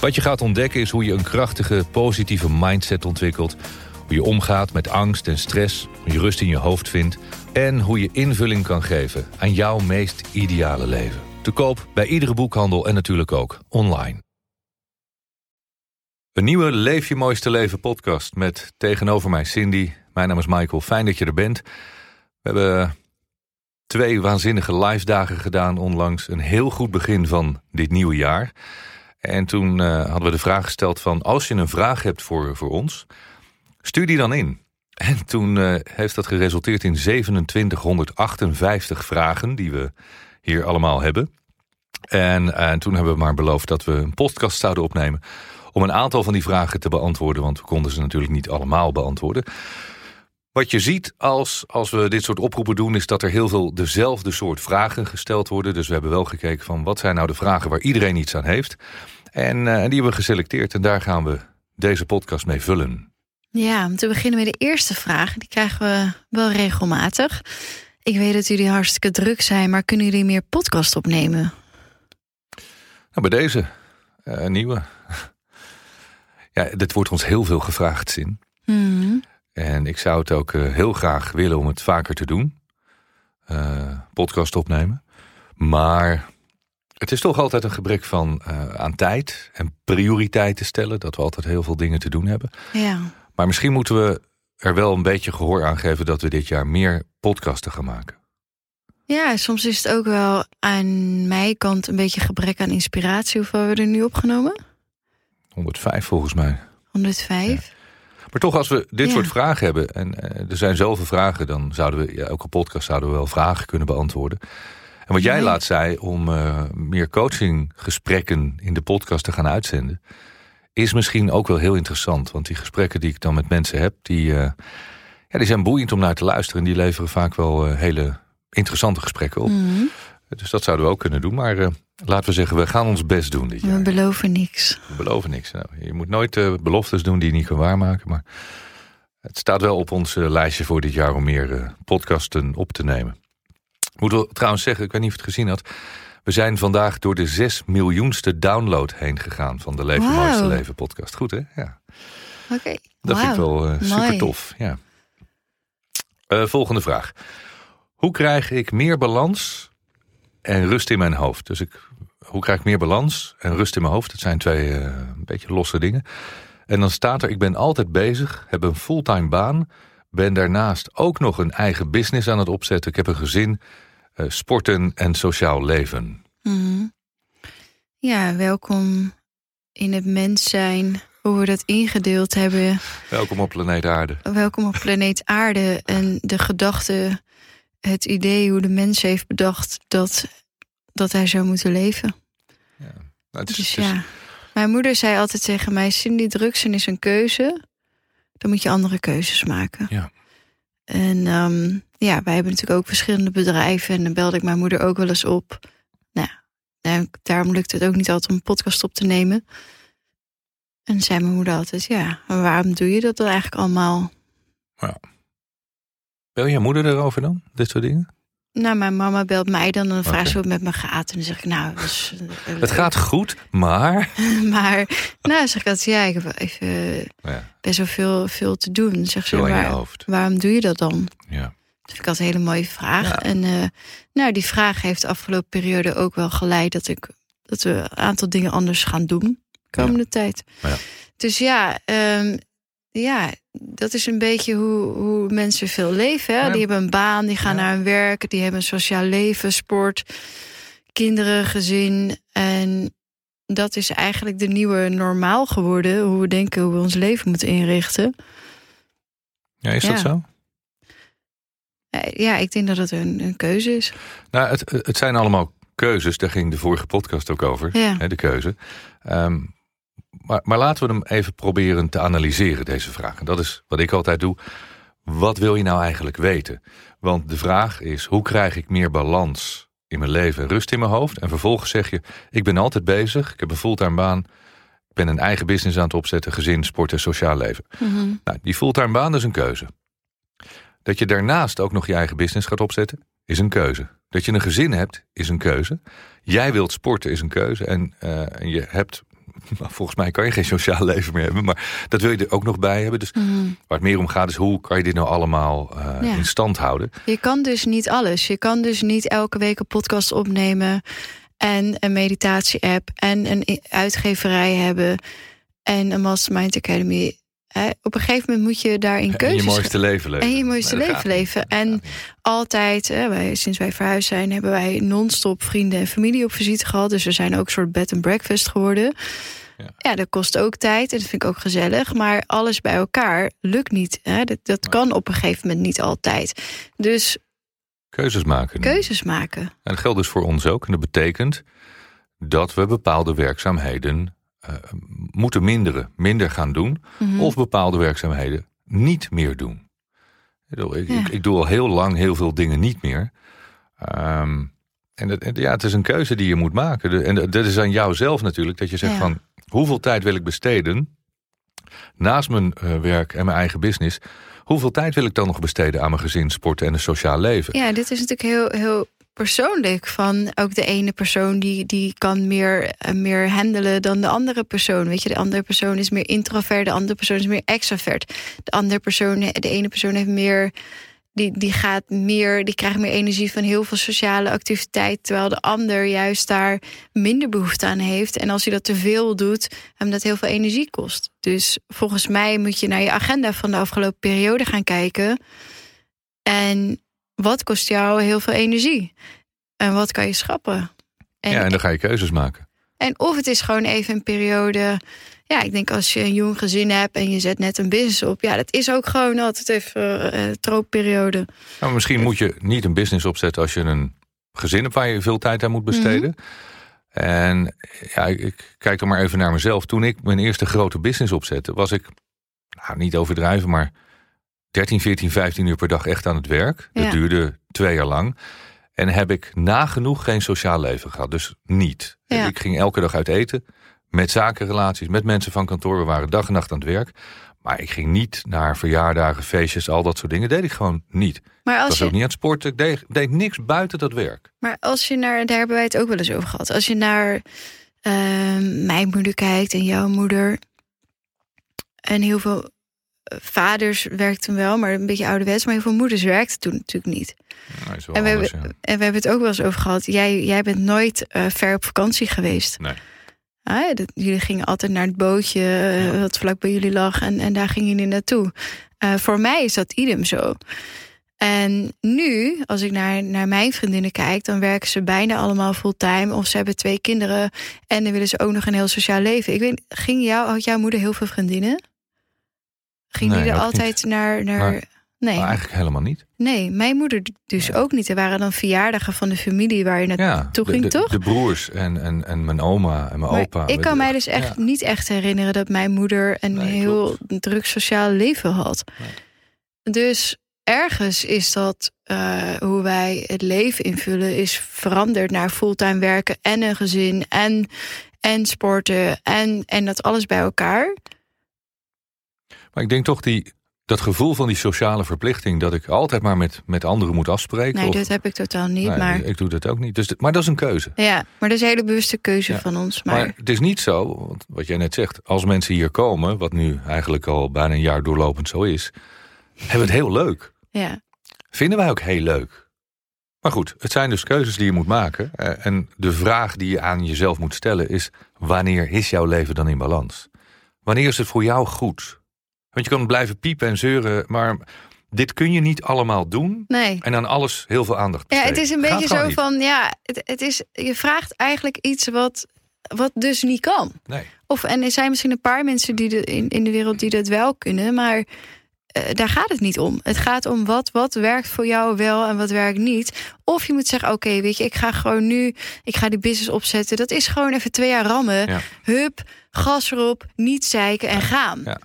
Wat je gaat ontdekken is hoe je een krachtige, positieve mindset ontwikkelt. Hoe je omgaat met angst en stress, hoe je rust in je hoofd vindt... en hoe je invulling kan geven aan jouw meest ideale leven. Te koop bij iedere boekhandel en natuurlijk ook online. Een nieuwe Leef je mooiste leven podcast met tegenover mij Cindy. Mijn naam is Michael, fijn dat je er bent. We hebben twee waanzinnige live dagen gedaan onlangs. Een heel goed begin van dit nieuwe jaar... En toen uh, hadden we de vraag gesteld van... als je een vraag hebt voor, voor ons, stuur die dan in. En toen uh, heeft dat geresulteerd in 2758 vragen... die we hier allemaal hebben. En, en toen hebben we maar beloofd dat we een podcast zouden opnemen... om een aantal van die vragen te beantwoorden... want we konden ze natuurlijk niet allemaal beantwoorden... Wat je ziet als, als we dit soort oproepen doen... is dat er heel veel dezelfde soort vragen gesteld worden. Dus we hebben wel gekeken van wat zijn nou de vragen waar iedereen iets aan heeft. En uh, die hebben we geselecteerd en daar gaan we deze podcast mee vullen. Ja, om te beginnen met de eerste vraag. Die krijgen we wel regelmatig. Ik weet dat jullie hartstikke druk zijn, maar kunnen jullie meer podcast opnemen? Nou, bij deze uh, nieuwe. ja, dit wordt ons heel veel gevraagd, Zin. Mm. En ik zou het ook uh, heel graag willen om het vaker te doen. Uh, podcast opnemen. Maar het is toch altijd een gebrek van uh, aan tijd en prioriteiten stellen. Dat we altijd heel veel dingen te doen hebben. Ja. Maar misschien moeten we er wel een beetje gehoor aan geven... dat we dit jaar meer podcasten gaan maken. Ja, soms is het ook wel aan mijn kant een beetje gebrek aan inspiratie. Hoeveel hebben we er nu opgenomen? 105 volgens mij. 105? Ja. Maar toch, als we dit ja. soort vragen hebben... en uh, er zijn zoveel vragen... dan zouden we, ja, elke podcast zouden we wel vragen kunnen beantwoorden. En wat jij nee. laat zei, om uh, meer coachinggesprekken in de podcast te gaan uitzenden... is misschien ook wel heel interessant. Want die gesprekken die ik dan met mensen heb... die, uh, ja, die zijn boeiend om naar te luisteren... en die leveren vaak wel hele interessante gesprekken op. Mm -hmm. Dus dat zouden we ook kunnen doen. Maar uh, laten we zeggen, we gaan ons best doen dit jaar. We beloven niks. We beloven niks. Nou, je moet nooit uh, beloftes doen die je niet kan waarmaken. Maar het staat wel op ons uh, lijstje voor dit jaar om meer podcasten op te nemen. Moet wel trouwens zeggen, ik weet niet of je het gezien had. We zijn vandaag door de 6 miljoenste download heen gegaan van de Leven wow. Mooiste Leven podcast. Goed hè? Ja. Oké. Okay. Dat wow. vind ik wel super tof. Ja. volgende vraag. Hoe krijg ik meer balans en rust in mijn hoofd. Dus ik, hoe krijg ik meer balans en rust in mijn hoofd? Dat zijn twee uh, een beetje losse dingen. En dan staat er, ik ben altijd bezig, heb een fulltime baan... ben daarnaast ook nog een eigen business aan het opzetten. Ik heb een gezin, uh, sporten en sociaal leven. Mm -hmm. Ja, welkom in het mens zijn... Hoe we dat ingedeeld hebben. Welkom op planeet Aarde. Welkom op planeet Aarde. En de gedachte het idee hoe de mens heeft bedacht dat, dat hij zou moeten leven. Ja, nou, is, dus is... ja, mijn moeder zei altijd tegen mij: Cindy, drugsen is een keuze. Dan moet je andere keuzes maken. Ja. En um, ja, wij hebben natuurlijk ook verschillende bedrijven. En dan belde ik mijn moeder ook wel eens op. Nou, daarom lukt het ook niet altijd om een podcast op te nemen. En zei mijn moeder altijd: Ja, waarom doe je dat dan eigenlijk allemaal? Ja. Bel je moeder erover dan? Dit soort dingen? Nou, mijn mama belt mij dan en vraagt ze hoe het met me gaat. En dan zeg ik, nou... Dus, het gaat goed, maar... maar, nou, zeg ik dat, ja, ik heb even ja. best wel veel, veel te doen. Dan zeg ze, waar, waarom doe je dat dan? Ja. Dat vind ik altijd een hele mooie vraag. Ja. En uh, nou, die vraag heeft de afgelopen periode ook wel geleid... dat, ik, dat we een aantal dingen anders gaan doen de komende Ja. tijd. Ja. Dus ja, um, ja, dat is een beetje hoe, hoe mensen veel leven. Hè? Ja. Die hebben een baan, die gaan Ja. naar hun werk, die hebben een sociaal leven, sport, kinderen, gezin. En dat is eigenlijk de nieuwe normaal geworden. Hoe we denken hoe we ons leven moeten inrichten. Ja, is Ja. dat zo? Eh, Ja, ik denk dat het een, een keuze is. Nou, het, het zijn allemaal keuzes. Daar ging de vorige podcast ook over. Ja. Hè, de keuze. Ehm, maar, maar laten we hem even proberen te analyseren, deze vraag. En dat is wat ik altijd doe. Wat wil je nou eigenlijk weten? Want de vraag is, hoe krijg ik meer balans in mijn leven en rust in mijn hoofd? En vervolgens zeg je, ik ben altijd bezig, ik heb een fulltime baan... ik ben een eigen business aan het opzetten, gezin, sport en sociaal leven. Nou, die fulltime baan is een keuze. Dat je daarnaast ook nog je eigen business gaat opzetten, is een keuze. Dat je een gezin hebt, is een keuze. Jij wilt sporten, is een keuze. En, uh, en je hebt volgens mij kan je geen sociaal leven meer hebben. Maar dat wil je er ook nog bij hebben. Dus waar het meer om gaat is hoe kan je dit nou allemaal uh, ja. in stand houden. Je kan dus niet alles. Je kan dus niet elke week een podcast opnemen. En een meditatie-app. En een uitgeverij hebben. En een Mastermind Academy. Op een gegeven moment moet je daarin keuzes... En je mooiste leven leven. En je mooiste leven leven. En altijd, wij, sinds wij verhuisd zijn... hebben wij non-stop vrienden en familie op visite gehad. Dus we zijn ook een soort bed and breakfast geworden. Ja. ja, dat kost ook tijd en dat vind ik ook gezellig. Maar alles bij elkaar lukt niet. Hè? Dat, dat kan op een gegeven moment niet altijd. Dus... Keuzes maken. Keuzes maken. En dat geldt dus voor ons ook. En dat betekent dat we bepaalde werkzaamheden uh, moeten minderen. Minder gaan doen. -hmm. Of bepaalde werkzaamheden niet meer doen. Ik, ja. ik, ik, doe al heel lang heel veel dingen niet meer. Um, en dat, ja, het is een keuze die je moet maken. En dat is aan jou zelf natuurlijk. Dat je zegt ja. van, hoeveel tijd wil ik besteden... naast mijn uh, werk en mijn eigen business... hoeveel tijd wil ik dan nog besteden aan mijn gezin, sport en een sociaal leven? Ja, dit is natuurlijk heel, heel persoonlijk. Van ook de ene persoon die, die kan meer, meer handelen dan de andere persoon. Weet je, de andere persoon is meer introvert, de andere persoon is meer extravert. De andere persoon, de ene persoon heeft meer. Die, die gaat meer, die krijgt meer energie van heel veel sociale activiteit. Terwijl de ander juist daar minder behoefte aan heeft. En als hij dat te veel doet, hem dat heel veel energie kost. Dus volgens mij moet je naar je agenda van de afgelopen periode gaan kijken. En wat kost jou heel veel energie? En wat kan je schrappen? En, ja, en dan ga je keuzes maken. En of het is gewoon even een periode. Ja, ik denk als je een jong gezin hebt en je zet net een business op. Ja, dat is ook gewoon altijd even uh, troopperiode. Nou, misschien moet je niet een business opzetten als je een gezin hebt waar je veel tijd aan moet besteden. Mm -hmm. En ja, ik, ik kijk dan maar even naar mezelf. Toen ik mijn eerste grote business opzette, was ik, nou niet overdrijven, maar 13, 14, 15 uur per dag echt aan het werk. Dat ja. duurde twee jaar lang. En heb ik nagenoeg geen sociaal leven gehad. Dus niet. Ja. Ik ging elke dag uit eten. Met zakenrelaties, met mensen van kantoor. We waren dag en nacht aan het werk. Maar ik ging niet naar verjaardagen, feestjes, al dat soort dingen. deed ik gewoon niet. Maar als ik was je... ook niet aan het sporten. Ik deed, deed, niks buiten dat werk. Maar als je naar, daar hebben wij het ook wel eens over gehad. Als je naar uh, mijn moeder kijkt en jouw moeder. En heel veel vaders werkten wel, maar een beetje ouderwets. Maar heel veel moeders werkten toen natuurlijk niet. En, we anders, hebben, ja. en we hebben het ook wel eens over gehad. Jij, jij bent nooit uh, ver op vakantie geweest. Nee. Ah, dat, jullie gingen altijd naar het bootje uh, wat vlak bij jullie lag. En, en daar gingen jullie naartoe. Uh, voor mij is dat idem zo. En nu, als ik naar, naar mijn vriendinnen kijk, dan werken ze bijna allemaal fulltime. Of ze hebben twee kinderen en dan willen ze ook nog een heel sociaal leven. Ik weet, ging jou, had jouw moeder heel veel vriendinnen? Ging nee, die er altijd niet. naar. naar... Maar, nee. Maar eigenlijk helemaal niet. Nee, mijn moeder dus ja. ook niet. Er waren dan verjaardagen van de familie waar je naartoe ja, ging, de, toch? De broers en, en, en mijn oma en mijn maar opa. Ik kan mij dus echt ja. niet echt herinneren dat mijn moeder een nee, heel klopt. druk sociaal leven had. Nee. Dus ergens is dat uh, hoe wij het leven invullen, is veranderd naar fulltime werken en een gezin en, en sporten en, en dat alles bij elkaar. Maar ik denk toch die, dat gevoel van die sociale verplichting... dat ik altijd maar met, met anderen moet afspreken. Nee, of, dat heb ik totaal niet. Nee, maar... Ik doe dat ook niet. Dus, maar dat is een keuze. Ja, maar dat is een hele bewuste keuze ja. van ons. Maar... maar... het is niet zo, wat jij net zegt... als mensen hier komen, wat nu eigenlijk al bijna een jaar doorlopend zo is... hebben we het heel leuk. Ja. Vinden wij ook heel leuk. Maar goed, het zijn dus keuzes die je moet maken. En de vraag die je aan jezelf moet stellen is... wanneer is jouw leven dan in balans? Wanneer is het voor jou goed? Want je kan blijven piepen en zeuren, maar dit kun je niet allemaal doen. Nee. En aan alles heel veel aandacht besteden. Ja, het is een beetje zo niet. van, ja, het, het, is, je vraagt eigenlijk iets wat, wat dus niet kan. Nee. Of, en er zijn misschien een paar mensen die de, in, in de wereld die dat wel kunnen, maar eh, daar gaat het niet om. Het gaat om wat, wat werkt voor jou wel en wat werkt niet. Of je moet zeggen, oké, weet je, ik ga gewoon nu, ik ga die business opzetten. Dat is gewoon even twee jaar rammen. Ja. Hup, gas erop, niet zeiken en gaan. Ja.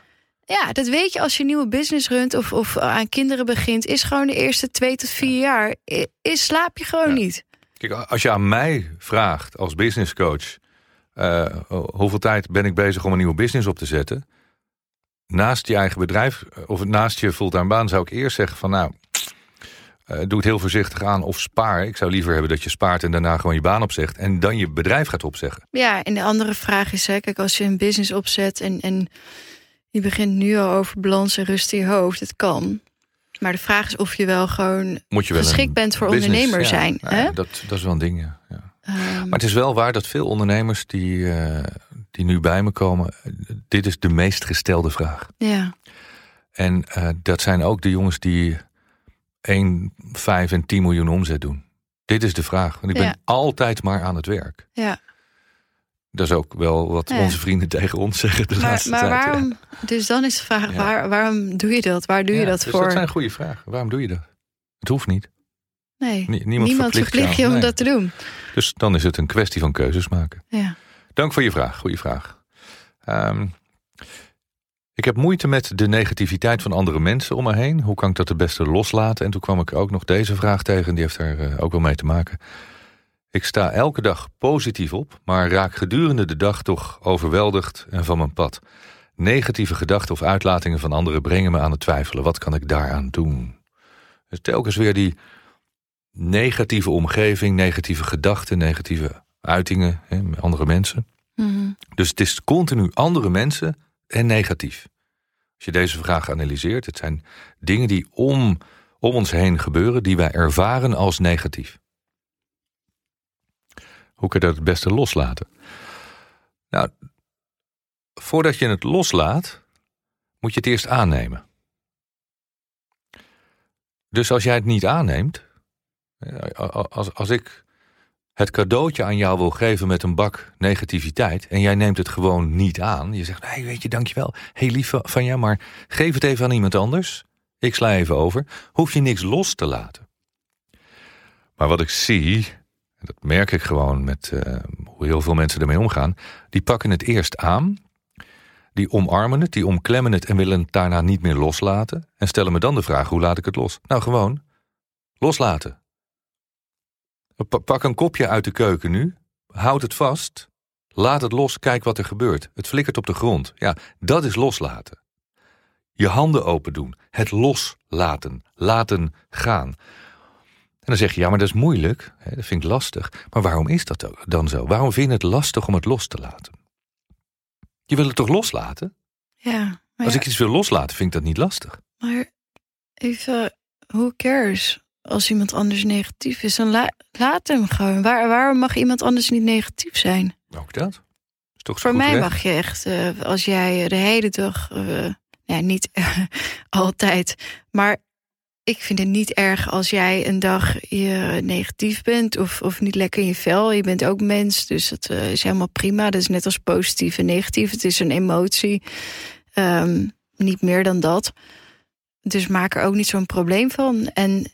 Ja, dat weet je als je een nieuwe business runt of, of aan kinderen begint. Is gewoon de eerste twee tot vier jaar, i- is, slaap je gewoon Ja. niet. Kijk, als je aan mij vraagt als business coach... eh, hoeveel tijd ben ik bezig om een nieuwe business op te zetten... naast je eigen bedrijf eh, of naast je fulltime baan... zou ik eerst zeggen van nou, eh, doe het heel voorzichtig aan of spaar. Ik zou liever hebben dat je spaart en daarna gewoon je baan opzegt... en dan je bedrijf gaat opzeggen. Ja, en de andere vraag is, hè, kijk, als je een business opzet en, en je begint nu al over balans en rust in je hoofd, het kan. Maar de vraag is of je wel gewoon Moet je wel geschikt bent voor business- ondernemer ja, zijn. nou hè? dat, dat is wel een ding, ja. Ehm, Maar het is wel waar dat veel ondernemers die, eh, die nu bij me komen... dit is de meest gestelde vraag. ja, En eh, dat zijn ook de jongens die 1, 5 en 10 miljoen omzet doen. Dit is de vraag. Want ik ben altijd maar aan het werk. ja. Dat is ook wel wat Ja. onze vrienden tegen ons zeggen de Maar, laatste maar tijd. ja. waarom? Dus dan is de vraag: Ja. waar, waarom doe je dat? Waar doe je dat dus voor? Dat zijn goede vragen. Waarom doe je dat? Het hoeft niet. nee, Nie- niemand verplicht je om Nee. dat te doen. Dus dan is het een kwestie van keuzes maken. Ja. Dank voor je vraag. Goeie vraag. Ehm, ik heb moeite met de negativiteit van andere mensen om me heen. Hoe kan ik dat het beste loslaten? En toen kwam ik ook nog deze vraag tegen. Die heeft daar eh, ook wel mee te maken. Ik sta elke dag positief op, maar raak gedurende de dag toch overweldigd en van mijn pad. Negatieve gedachten of uitlatingen van anderen brengen me aan het twijfelen. Wat kan ik daaraan doen? Dus telkens weer die negatieve omgeving, negatieve gedachten, negatieve uitingen, hè, met andere mensen. Mhm. Dus het is continu andere mensen en negatief. Als je deze vraag analyseert, het zijn dingen die om, om ons heen gebeuren, die wij ervaren als negatief. Hoe kun je dat het beste loslaten? Nou, voordat je het loslaat, moet je het eerst aannemen. Dus als jij het niet aanneemt, eh, als, als ik het cadeautje aan jou wil geven met een bak negativiteit en jij neemt het gewoon niet aan, je zegt, nee, weet je, dankjewel, heel lief van jou, maar geef het even aan iemand anders, ik sla even over, hoef je niks los te laten. Maar wat ik zie, dat merk ik gewoon met eh, hoe heel veel mensen ermee omgaan, die pakken het eerst aan, die omarmen het, die omklemmen het en willen het daarna niet meer loslaten en stellen me dan de vraag, hoe laat ik het los? Nou, gewoon loslaten. Pa- Pak een kopje uit de keuken nu. Houd het vast. Laat het los. Kijk wat er gebeurt. Het flikkert op de grond. Ja, dat is loslaten. Je handen open doen. Het loslaten. Laten gaan. En dan zeg je, ja, maar dat is moeilijk. Hè, Dat vind ik lastig. Maar waarom is dat dan zo? Waarom vind je het lastig om het los te laten? Je wil het toch loslaten? Ja, Als ja, ik iets wil loslaten, vind ik dat niet lastig. maar even, who cares? Als iemand anders negatief is, dan la- laat hem gewoon. Waar, waarom mag iemand anders niet negatief zijn? Ook dat. Is toch Voor mij recht? mag je echt, eh, als jij de hele dag, eh, ja, niet altijd, maar ik vind het niet erg als jij een dag je negatief bent of, of niet lekker in je vel. Je bent ook mens, dus dat eh, is helemaal prima. Dat is net als positief en negatief. Het is een emotie, Ehm, niet meer dan dat. Dus maak er ook niet zo'n probleem van. En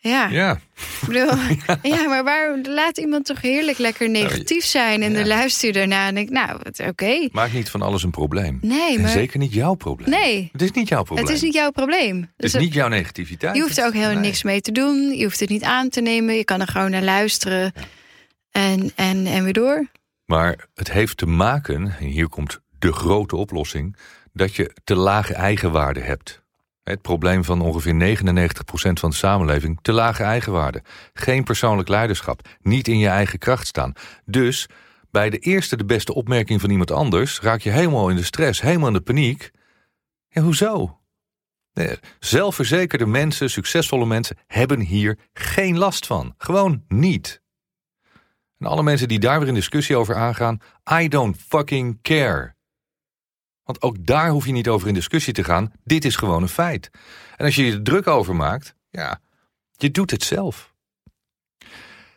ja, Ja, ik bedoel, ja, maar waarom laat iemand toch heerlijk lekker negatief zijn en ja. dan luister je daarna en denk, nou, oké. maak niet van alles een probleem. Nee, En maar zeker niet jouw probleem. nee, Het is niet jouw probleem. het is niet jouw probleem. Het Dus is niet jouw negativiteit. je hoeft er ook helemaal Nee. niks mee te doen. Je hoeft het niet aan te nemen. Je kan er gewoon naar luisteren en, en, en weer door. Maar het heeft te maken, en hier komt de grote oplossing, dat je te lage eigenwaarde hebt. Het probleem van ongeveer 99% van de samenleving, te lage eigenwaarde. Geen persoonlijk leiderschap, niet in je eigen kracht staan. Dus bij de eerste de beste opmerking van iemand anders raak je helemaal in de stress, helemaal in de paniek. Ja, hoezo? Nee, zelfverzekerde mensen, succesvolle mensen hebben hier geen last van. Gewoon niet. En alle mensen die daar weer een discussie over aangaan, I don't fucking care. Want ook daar hoef je niet over in discussie te gaan. Dit is gewoon een feit. En als je je er druk over maakt, ja, je doet het zelf.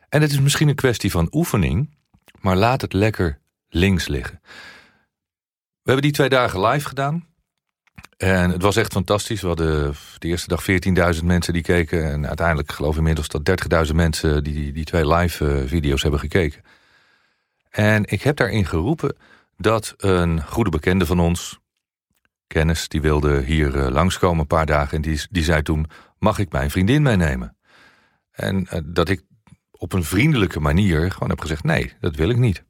En het is misschien een kwestie van oefening, maar laat het lekker links liggen. We hebben die twee dagen live gedaan. En het was echt fantastisch. We hadden de eerste dag 14.000 mensen die keken. En uiteindelijk geloof ik inmiddels dat 30.000 mensen die, die twee live eh, video's hebben gekeken. En ik heb daarin geroepen dat een goede bekende van ons, kennis, die wilde hier uh, langskomen een paar dagen. En die, die zei toen, mag ik mijn vriendin meenemen? En uh, dat ik op een vriendelijke manier gewoon heb gezegd, nee, dat wil ik niet.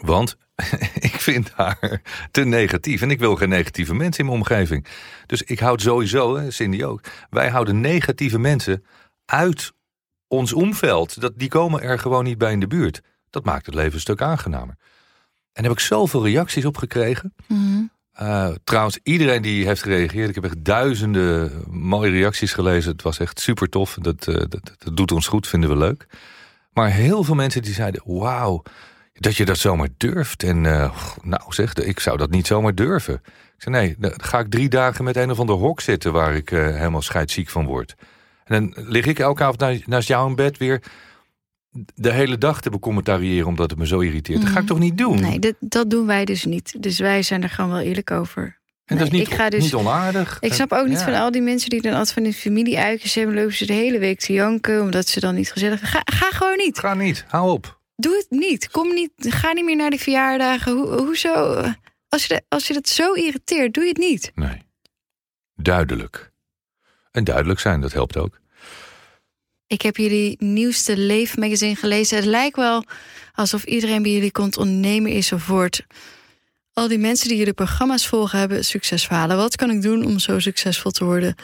Want ik vind haar te negatief. En ik wil geen negatieve mensen in mijn omgeving. Dus ik houd sowieso, Cindy ook. Wij houden negatieve mensen uit ons omveld. Dat, die komen er gewoon niet bij in de buurt. Dat maakt het leven een stuk aangenamer. En daar heb ik zoveel reacties op gekregen. Mhm. Uh, trouwens, iedereen die heeft gereageerd. Ik heb echt duizenden mooie reacties gelezen. Het was echt super tof. Dat, uh, dat, dat doet ons goed, vinden we leuk. Maar heel veel mensen die zeiden... wauw, dat je dat zomaar durft. En uh, nou zeg, ik zou dat niet zomaar durven. Ik zei, nee, dan ga ik drie dagen met een of ander hok zitten... waar ik helemaal scheidsziek van word. En dan lig ik elke avond naast jou in bed weer... de hele dag te becommentariëren omdat het me zo irriteert. Mm. Dat ga ik toch niet doen? Nee, dat, dat doen wij dus niet. Dus wij zijn er gewoon wel eerlijk over. En nee, dat is niet, ik ga dus, niet onaardig. Ik snap ook niet ja. van al die mensen die dan altijd van de familie-uitjes hebben... lopen ze de hele week te janken omdat ze dan niet gezellig... Ga, ga gewoon niet. Ga niet, hou op. Doe het niet. Kom niet. Ga niet meer naar de verjaardagen. Ho hoezo? Als je, de, als je dat zo irriteert, doe je het niet. Nee. Duidelijk. En duidelijk zijn, dat helpt ook. Ik heb jullie nieuwste leefmagazine gelezen. Het lijkt wel alsof iedereen bij jullie komt ondernemer is of wordt. Al die mensen die jullie programma's volgen hebben succesverhalen. Wat kan ik doen om zo succesvol te worden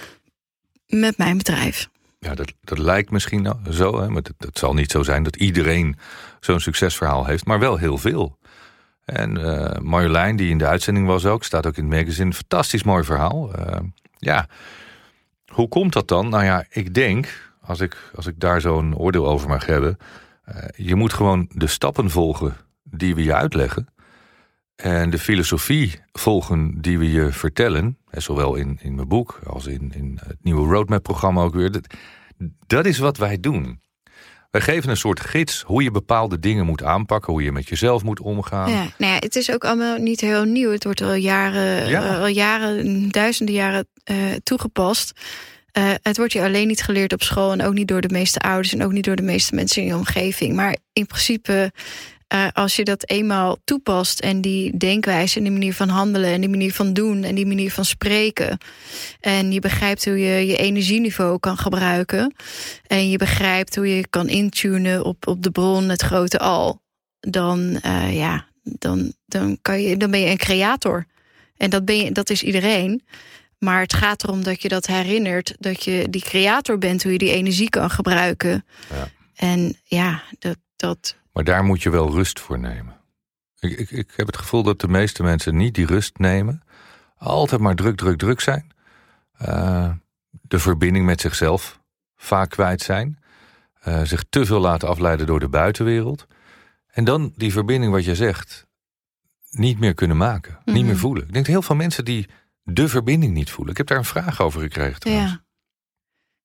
met mijn bedrijf? Ja, dat, dat lijkt misschien zo, hè, maar het, zal niet zo zijn dat iedereen zo'n succesverhaal heeft, maar wel heel veel. En uh, Marjolein, die in de uitzending was ook, staat ook in het magazine, fantastisch mooi verhaal. Uh, ja, hoe komt dat dan? Nou ja, ik denk, als ik, als ik daar zo'n oordeel over mag hebben, uh, je moet gewoon de stappen volgen die we je uitleggen. En de filosofie volgen die we je vertellen, zowel in, in mijn boek als in, in het nieuwe roadmap-programma ook weer. Dat, dat is wat wij doen. Wij geven een soort gids hoe je bepaalde dingen moet aanpakken, hoe je met jezelf moet omgaan. Ja, nou ja, het is ook allemaal niet heel nieuw. Het wordt al jaren, ja. uh, al jaren duizenden jaren uh, toegepast. Uh, het wordt je alleen niet geleerd op school en ook niet door de meeste ouders en ook niet door de meeste mensen in je omgeving. Maar in principe uh, als je dat eenmaal toepast en die denkwijze en die manier van handelen en die manier van doen en die manier van spreken. En je begrijpt hoe je je energieniveau kan gebruiken. En je begrijpt hoe je kan intunen op, op de bron, het grote al. Dan, uh, ja, dan, dan, kan je, dan ben je een creator. En dat, ben je, dat is iedereen. Maar het gaat erom dat je dat herinnert, dat je die creator bent, hoe je die energie kan gebruiken. Ja. En ja, dat, dat, maar daar moet je wel rust voor nemen. Ik, ik, ik heb het gevoel dat de meeste mensen niet die rust nemen. Altijd maar druk, druk, druk zijn. Uh, de verbinding met zichzelf vaak kwijt zijn. Uh, zich te veel laten afleiden door de buitenwereld. En dan die verbinding, wat je zegt, niet meer kunnen maken. Mm -hmm. Niet meer voelen. Ik denk dat heel veel mensen die de verbinding niet voelen. Ik heb daar een vraag over gekregen trouwens.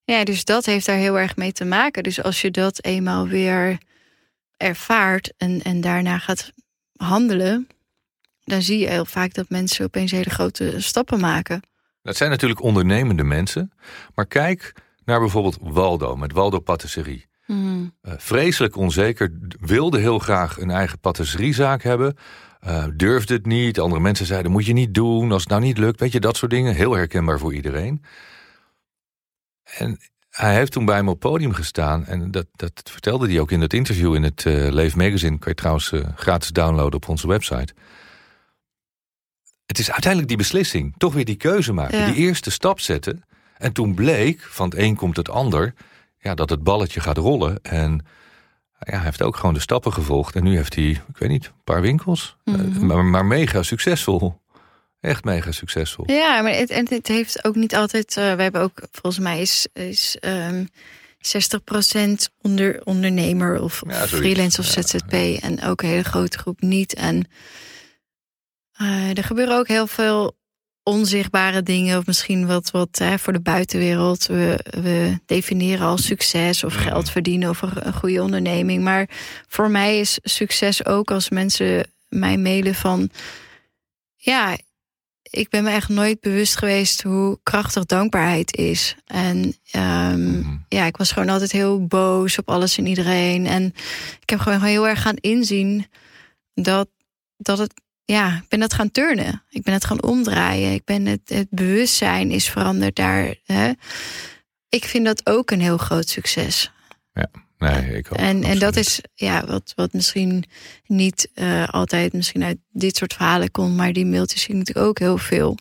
Ja. ja, dus dat heeft daar heel erg mee te maken. Dus als je dat eenmaal weer ervaart en, en daarna gaat handelen, dan zie je heel vaak dat mensen opeens hele grote stappen maken. Dat zijn natuurlijk ondernemende mensen. Maar kijk naar bijvoorbeeld Waldo met Waldo Patisserie. Mm. Uh, vreselijk onzeker, wilde heel graag een eigen patisseriezaak hebben. Uh, durfde het niet. Andere mensen zeiden, moet je niet doen als het nou niet lukt. Weet je, dat soort dingen. Heel herkenbaar voor iedereen. En hij heeft toen bij me op podium gestaan. En dat, dat vertelde hij ook in het interview in het uh, Leef Magazine. Kan je trouwens uh, gratis downloaden op onze website. Het is uiteindelijk die beslissing. Toch weer die keuze maken. Ja. Die eerste stap zetten. En toen bleek, van het een komt het ander... Ja, dat het balletje gaat rollen. En ja, hij heeft ook gewoon de stappen gevolgd. En nu heeft hij, ik weet niet, een paar winkels. Mhm. Uh, maar, maar mega succesvol. Echt mega succesvol. Ja, maar het, en het heeft ook niet altijd. Uh, we hebben ook, volgens mij is, is um, 60% onder, ondernemer of, Ja, freelance of Ja, ZZP. En ook een hele grote groep niet. En uh, er gebeuren ook heel veel onzichtbare dingen. Of misschien wat, wat hè, voor de buitenwereld. We, we definiëren als succes of Mhm. geld verdienen of een, een goede onderneming. Maar voor mij is succes ook als mensen mij mailen van. Ja, ik ben me echt nooit bewust geweest hoe krachtig dankbaarheid is. En um, mm. ja, ik was gewoon altijd heel boos op alles en iedereen. En ik heb gewoon heel erg gaan inzien dat, dat het, ja, ik ben het gaan turnen. Ik ben het gaan omdraaien. Ik ben het, het bewustzijn is veranderd daar. Hè. Ik vind dat ook een heel groot succes. Ja. Nee, ik ook, en, en dat is ja, wat, wat misschien niet uh, altijd misschien uit dit soort verhalen komt, maar die mailtjes zie ik natuurlijk ook heel veel.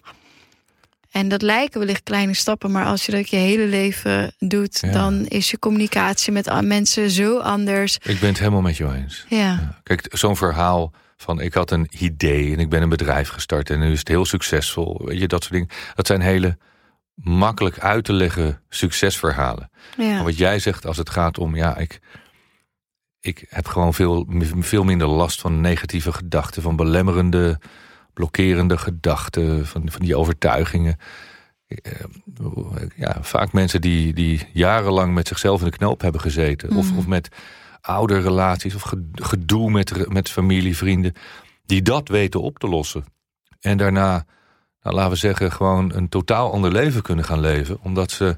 En dat lijken wellicht kleine stappen, maar als je dat je hele leven doet, dan is je communicatie met mensen zo anders. Ik ben het helemaal met je eens. Ja. ja. Kijk, zo'n verhaal van ik had een idee en ik ben een bedrijf gestart en nu is het heel succesvol. Weet je, dat soort dingen. Dat zijn hele makkelijk uit te leggen succesverhalen. Ja. wat jij zegt als het gaat om, ja, ik, ik heb gewoon veel, veel minder last van negatieve gedachten, van belemmerende, blokkerende gedachten, van, van die overtuigingen. Eh, ja, vaak mensen die, die jarenlang met zichzelf in de knoop hebben gezeten, of, mhm. of met oude relaties, of gedoe met, met familie, vrienden, die dat weten op te lossen. En daarna nou, laten we zeggen, gewoon een totaal ander leven kunnen gaan leven. Omdat ze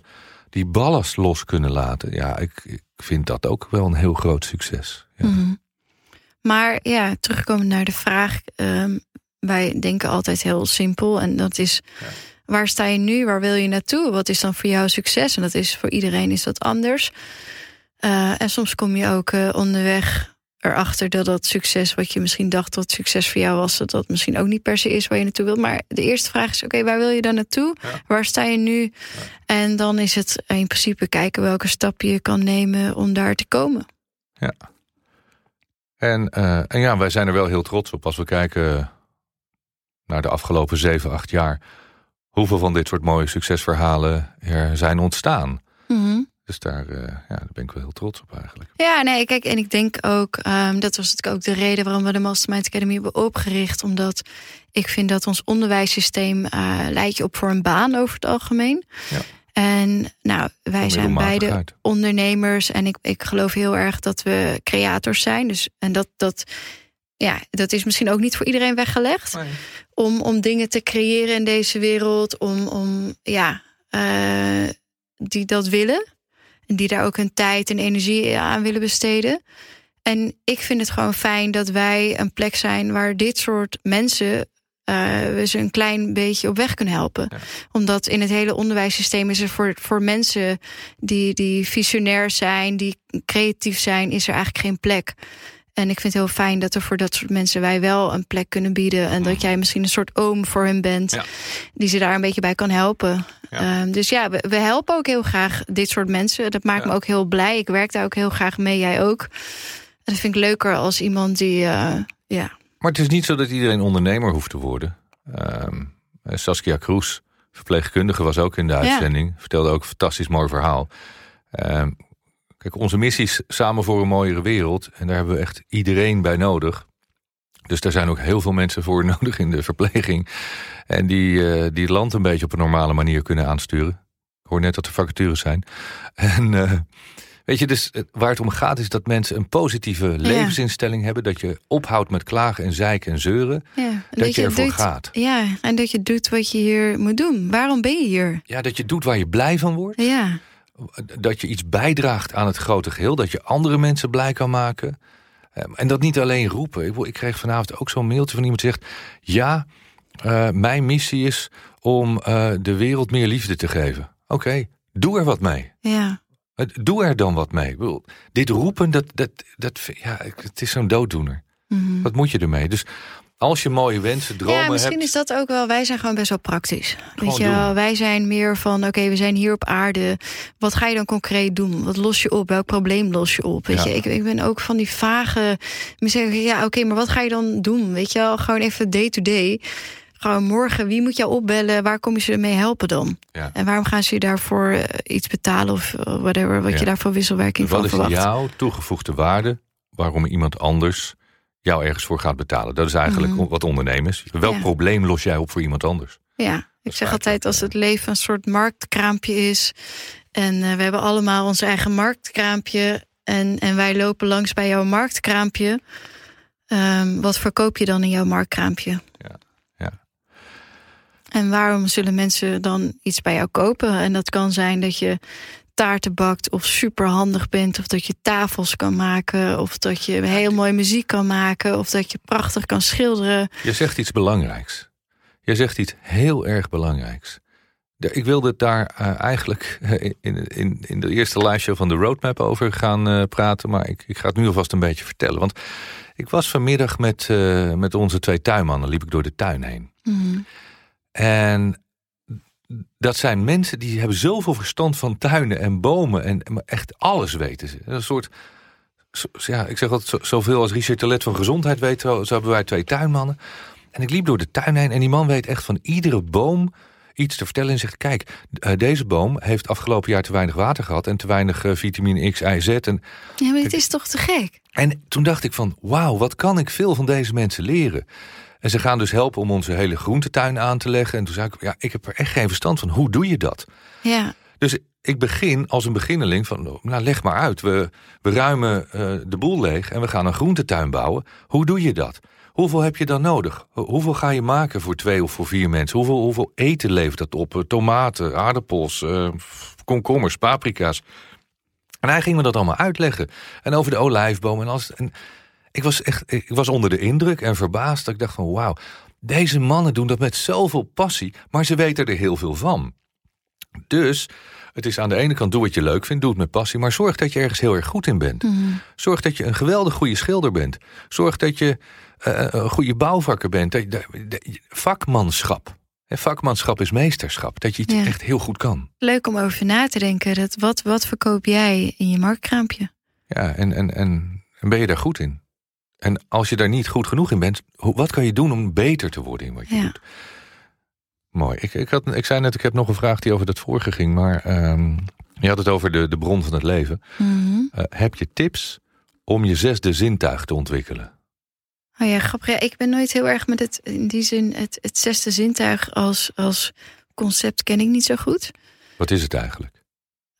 die ballast los kunnen laten. Ja, ik, ik vind dat ook wel een heel groot succes. Ja. Mhm. Maar ja, terugkomen naar de vraag. Um, wij denken altijd heel simpel. En dat is, waar sta je nu? Waar wil je naartoe? Wat is dan voor jou succes? En dat is voor iedereen is dat anders. Uh, en soms kom je ook uh, onderweg erachter dat dat succes wat je misschien dacht dat succes voor jou was, dat dat misschien ook niet per se is waar je naartoe wilt. Maar de eerste vraag is: oké, waar wil je dan naartoe? Waar sta je nu? En dan is het in principe kijken welke stap je kan nemen om daar te komen. Ja. En, uh, en ja, wij zijn er wel heel trots op als we kijken naar de afgelopen zeven, acht jaar. Hoeveel van dit soort mooie succesverhalen er zijn ontstaan. Dus daar, uh, ja, daar ben ik wel heel trots op eigenlijk. Ja, nee, kijk, en ik denk ook, um, dat was natuurlijk ook de reden waarom we de Mastermind Academy hebben opgericht. Omdat ik vind dat ons onderwijssysteem uh, leidt je op voor een baan over het algemeen. Ja. En nou, wij zijn beide uit. ondernemers en ik, ik geloof heel erg dat we creators zijn. Dus, en dat, dat, ja, dat is misschien ook niet voor iedereen weggelegd. Nee. Om, om dingen te creëren in deze wereld, om, om ja, uh, die dat willen. En die daar ook hun tijd en energie aan willen besteden. En ik vind het gewoon fijn dat wij een plek zijn waar dit soort mensen uh, we ze een klein beetje op weg kunnen helpen. Omdat in het hele onderwijssysteem is er voor, voor mensen die, die visionair zijn, die creatief zijn, is er eigenlijk geen plek. En ik vind het heel fijn dat er voor dat soort mensen wij wel een plek kunnen bieden. En dat mm. jij misschien een soort oom voor hen bent. Die ze daar een beetje bij kan helpen. Ehm, dus ja, we, we, helpen ook heel graag dit soort mensen. Dat maakt me ook heel blij. Ik werk daar ook heel graag mee. Jij ook. En dat vind ik leuker als iemand die, uh, ja. Maar het is niet zo dat iedereen ondernemer hoeft te worden. Um, Saskia Kroes, verpleegkundige, was ook in de uitzending. Vertelde ook een fantastisch mooi verhaal. Um, Kijk, onze missie is samen voor een mooiere wereld. En daar hebben we echt iedereen bij nodig. Dus daar zijn ook heel veel mensen voor nodig in de verpleging. En die, uh, die land een beetje op een normale manier kunnen aansturen. Ik hoor net dat er vacatures zijn. En uh, weet je, dus waar het om gaat is dat mensen een positieve levensinstelling hebben. Dat je ophoudt met klagen en zeiken en zeuren. Ja, dat, dat, je ervoor doet, gaat. Ja, en dat je doet wat je hier moet doen. Waarom ben je hier? Ja, dat je doet waar je blij van wordt. Ja dat je iets bijdraagt aan het grote geheel. Dat je andere mensen blij kan maken. Ehm, en dat niet alleen roepen. Ik, kreeg vanavond ook zo'n mailtje van iemand die zegt... ja, uh, mijn missie is om uh, de wereld meer liefde te geven. Oké, doe er wat mee. Ja. Doe er dan wat mee. Dit roepen, dat, dat, dat, ja, het is zo'n dooddoener. Mm -hmm. Wat moet je ermee? Dus als je mooie wensen, dromen ja, misschien hebt, is dat ook wel. Wij zijn gewoon best wel praktisch. Weet je wel, wij zijn meer van: oké, we zijn hier op aarde. Wat ga je dan concreet doen? Wat los je op? Welk probleem los je op? Weet Ja. je, ik, ik ben ook van die vage. Zeggen, ja, oké, maar wat ga je dan doen? Weet je wel, gewoon even day to day. Gewoon morgen, wie moet jou opbellen? Waar kom je ze mee helpen dan? Ja. En waarom gaan ze je daarvoor eh, iets betalen of eh, whatever, wat Ja. je daarvoor wisselwerking wat van is verwacht? jouw toegevoegde waarde waarom iemand anders jou ergens voor gaat betalen? Dat is eigenlijk Mhm. wat ondernemers. Welk Ja. probleem los jij op voor iemand anders? Ja, ik zeg altijd als eh, het leven een soort marktkraampje is. En eh, we hebben allemaal ons eigen marktkraampje. En, en wij lopen langs bij jouw marktkraampje. Ehm, wat verkoop je dan in jouw marktkraampje? En waarom zullen mensen dan iets bij jou kopen? En dat kan zijn dat je taarten bakt of super handig bent, of dat je tafels kan maken, of dat je heel mooi muziek kan maken, of dat je prachtig kan schilderen. Je zegt iets belangrijks. Je zegt iets heel erg belangrijks. Ik wilde het daar uh, eigenlijk in, in, in de eerste lijstje van de roadmap over gaan uh, praten. Maar ik, ik ga het nu alvast een beetje vertellen. Want ik was vanmiddag met, uh, met onze twee tuinmannen, liep ik door de tuin heen. Mm. En dat zijn mensen die hebben zoveel verstand van tuinen en bomen. En echt alles weten ze. Een soort, ja, ik zeg altijd zoveel als Richard Telet van gezondheid weet. Zo, zo hebben wij twee tuinmannen. En ik liep door de tuin heen en die man weet echt van iedere boom iets te vertellen en zegt: Kijk, deze boom heeft afgelopen jaar te weinig water gehad en te weinig vitamine X, Y, Z. En, ja, maar het is toch te gek? En toen dacht ik van: Wauw, wat kan ik veel van deze mensen leren? En ze gaan dus helpen om onze hele groentetuin aan te leggen. En toen zei ik: Ja, ik heb er echt geen verstand van. Hoe doe je dat? Ja. Dus ik begin als een beginneling van, nou leg maar uit. We, we ruimen uh, de boel leeg en we gaan een groentetuin bouwen. Hoe doe je dat? Hoeveel heb je dan nodig? Hoeveel ga je maken voor twee of voor vier mensen? Hoeveel, hoeveel eten levert dat op? Tomaten, aardappels, uh, komkommers, paprika's. En hij ging me dat allemaal uitleggen. En over de olijfboom en alles. En ik was echt, ik was onder de indruk en verbaasd. Dat ik dacht van wauw, deze mannen doen dat met zoveel passie. Maar ze weten er heel veel van. Dus het is aan de ene kant doe wat je leuk vindt, doe het met passie, maar zorg dat je ergens heel erg goed in bent. Mm. Zorg dat je een geweldig goede schilder bent. Zorg dat je uh, een goede bouwvakker bent. Dat, dat, dat, vakmanschap. Vakmanschap is meesterschap. Dat je het Ja. echt heel goed kan. Leuk om over na te denken. Dat wat, wat verkoop jij in je marktkraampje? Ja, en, en, en, en ben je daar goed in? En als je daar niet goed genoeg in bent, wat kan je doen om beter te worden in wat je Ja. doet? Mooi. Ik, ik, had, ik zei net, ik heb nog een vraag die over dat vorige ging, maar ehm, je had het over de, de bron van het leven. Mhm. Eh, heb je tips om je zesde zintuig te ontwikkelen? Oh ja, grappig. Ja, ik ben nooit heel erg met het, in die zin, het, het zesde zintuig als, als concept ken ik niet zo goed. Wat is het eigenlijk?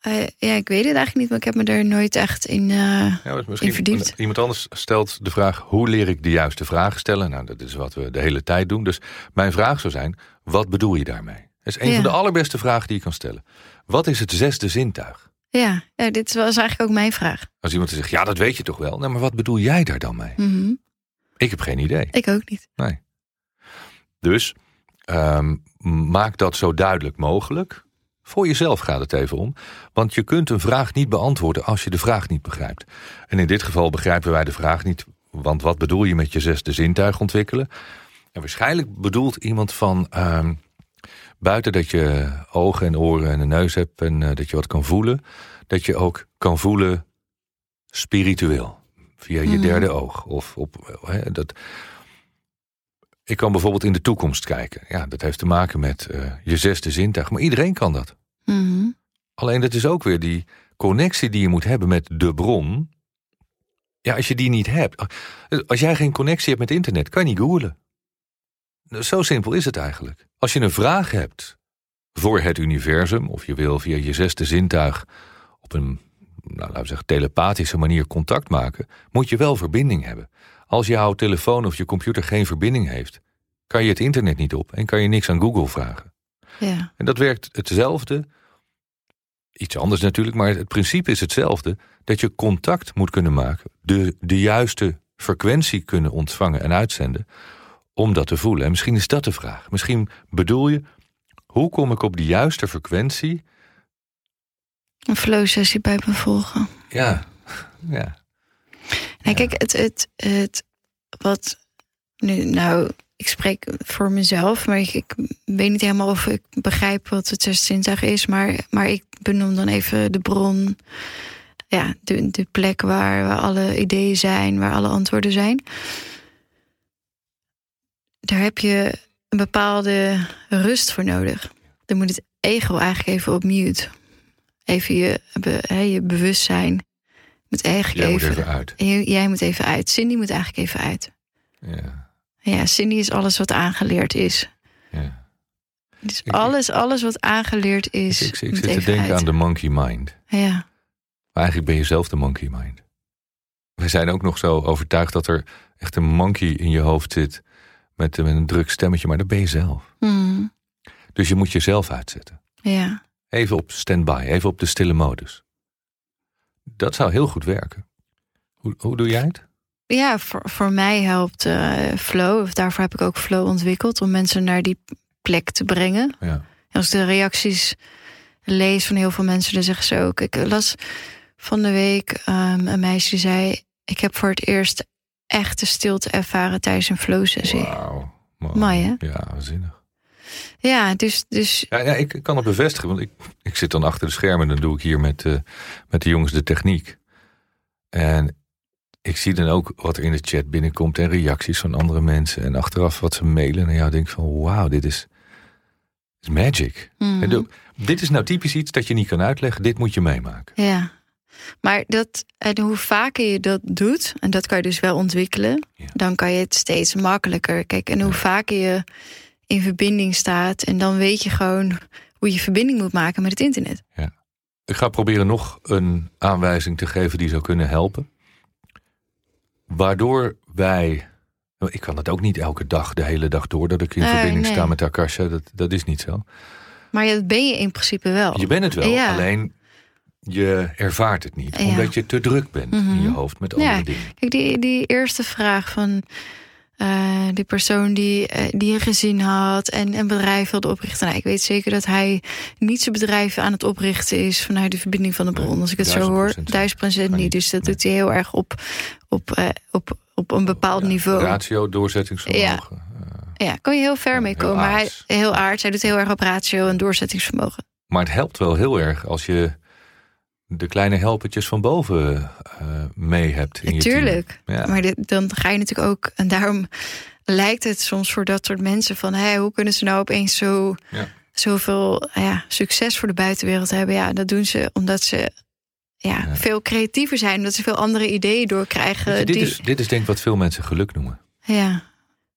Eh, ja, ik weet het eigenlijk niet, maar ik heb me er nooit echt in. eh, Ja, In verdiept. Iemand anders stelt de vraag: hoe leer ik de juiste vragen stellen? Nou, dat is wat we de hele tijd doen. Dus mijn vraag zou zijn: wat bedoel je daarmee? Dat is een Ja. van de allerbeste vragen die je kan stellen. Wat is het zesde zintuig? ja, ja, dit was eigenlijk ook mijn vraag. Als iemand zegt: ja, dat weet je toch wel? Nou, maar wat bedoel jij daar dan mee? Mhm. Ik heb geen idee. Ik ook niet. Nee. Dus ehm, maak dat zo duidelijk mogelijk. Voor jezelf gaat het even om. Want je kunt een vraag niet beantwoorden als je de vraag niet begrijpt. En in dit geval begrijpen wij de vraag niet. Want wat bedoel je met je zesde zintuig ontwikkelen? En waarschijnlijk bedoelt iemand van. ehm, buiten dat je ogen en oren en een neus hebt en eh, dat je wat kan voelen. Dat je ook kan voelen spiritueel. Via je Mhm. derde oog. Of op, hè, dat, ik kan bijvoorbeeld in de toekomst kijken. Ja, dat heeft te maken met eh, je zesde zintuig. Maar iedereen kan dat. Mhm. Alleen dat is ook weer die connectie die je moet hebben met de bron. Ja, als je die niet hebt. Als jij geen connectie hebt met internet, kan je niet googlen. Zo simpel is het eigenlijk. Als je een vraag hebt voor het universum, of je wil via je zesde zintuig op een, nou, laten we zeggen, telepathische manier contact maken, moet je wel verbinding hebben. Als jouw telefoon of je computer geen verbinding heeft, kan je het internet niet op en kan je niks aan Google vragen. Ja. En dat werkt hetzelfde. Iets anders natuurlijk, maar het principe is hetzelfde. Dat je contact moet kunnen maken. De, de juiste frequentie kunnen ontvangen en uitzenden. Om dat te voelen. En misschien is dat de vraag. Misschien bedoel je, hoe kom ik op de juiste frequentie? Een flow sessie bij me volgen. Ja, ja. Nee, kijk, het, het, het, wat nu, nou, ik spreek voor mezelf, maar ik, ik weet niet helemaal of ik begrijp wat het zesde zintuig is, maar, maar ik benoem dan even de bron, ja, de, de plek waar, waar alle ideeën zijn, waar alle antwoorden zijn. Daar heb je een bepaalde rust voor nodig. Dan moet het ego eigenlijk even op mute. Even je, je bewustzijn moet eigenlijk Jij moet even even uit. Jij moet even uit. Cindy moet eigenlijk even uit. Ja, Ja, Cindy is alles wat aangeleerd is. ja. Dus Ik- alles, alles wat aangeleerd Ik, is. ik, ik moet zit te even denken uit. aan de monkey mind. Ja, Maar eigenlijk ben je zelf de monkey mind. We zijn ook nog zo overtuigd dat er echt een monkey in je hoofd zit. Met, met een druk stemmetje, maar dat ben je zelf. Hmm. Dus je moet jezelf uitzetten. Ja. Even op standby, even op de stille modus. Dat zou heel goed werken. Hoe, hoe doe jij het? Ja, voor, voor mij helpt uh, Flow. Of daarvoor heb ik ook Flow ontwikkeld om mensen naar die plek te brengen. Ja. Als ik de reacties lees van heel veel mensen, dan zeggen ze ook. Ik las van de week um, een meisje die zei: Ik heb voor het eerst echte stilte ervaren tijdens een flow-sessie. Wauw. Mooi, hè? Ja, zinnig. Ja, dus. dus... Ja, ja, ik kan het bevestigen, want ik, ik zit dan achter de schermen en dan doe ik hier met, uh, met de jongens de techniek. En ik zie dan ook wat er in de chat binnenkomt en reacties van andere mensen. En achteraf wat ze mailen. En ja, denk ik van wauw, dit is, is magic. Mhm. En dit is nou typisch iets dat je niet kan uitleggen. Dit moet je meemaken. Ja. Maar dat, en hoe vaker je dat doet, en dat kan je dus wel ontwikkelen, Ja. dan kan je het steeds makkelijker. Kijk, en hoe vaker je in verbinding staat, en dan weet je gewoon hoe je verbinding moet maken met het internet. Ik ga proberen nog een aanwijzing te geven die zou kunnen helpen. Waardoor wij. Ik kan het ook niet elke dag, de hele dag door, dat ik in Nee, verbinding nee. sta met Akasha. Dat, dat is niet zo. Maar ja, dat ben je in principe wel. Je bent het wel, Ja. alleen je ervaart het niet. Ja. Omdat je te druk bent in Mhm. je hoofd met andere Ja. dingen. Kijk, die, die eerste vraag van eh, die persoon die, eh, die een gezin had en een bedrijf wilde oprichten. Nou, ik weet zeker dat hij niet zijn bedrijf aan het oprichten is vanuit de verbinding van de bron. Als ik het zo hoor, duizend procent niet. Dus dat Nee. doet hij heel erg op, op, eh, op, op een bepaald Ja, niveau. Ratio, doorzettingsvermogen. Eh, Ja, kan je heel ver Ja, mee heel komen. Maar hij, heel aardig. Hij doet heel erg op ratio en doorzettingsvermogen. Maar het helpt wel heel erg als je de kleine helpertjes van boven eh, mee hebt. In je. Ja. Maar dit, dan ga je natuurlijk ook. En daarom lijkt het soms voor dat soort mensen van hé, hoe kunnen ze nou opeens zo, Ja. zoveel ja, succes voor de buitenwereld hebben? Ja, dat doen ze omdat ze ja, Ja. veel creatiever zijn, omdat ze veel andere ideeën doorkrijgen. Je, dit, die, is, dit is denk ik wat veel mensen geluk noemen. ja.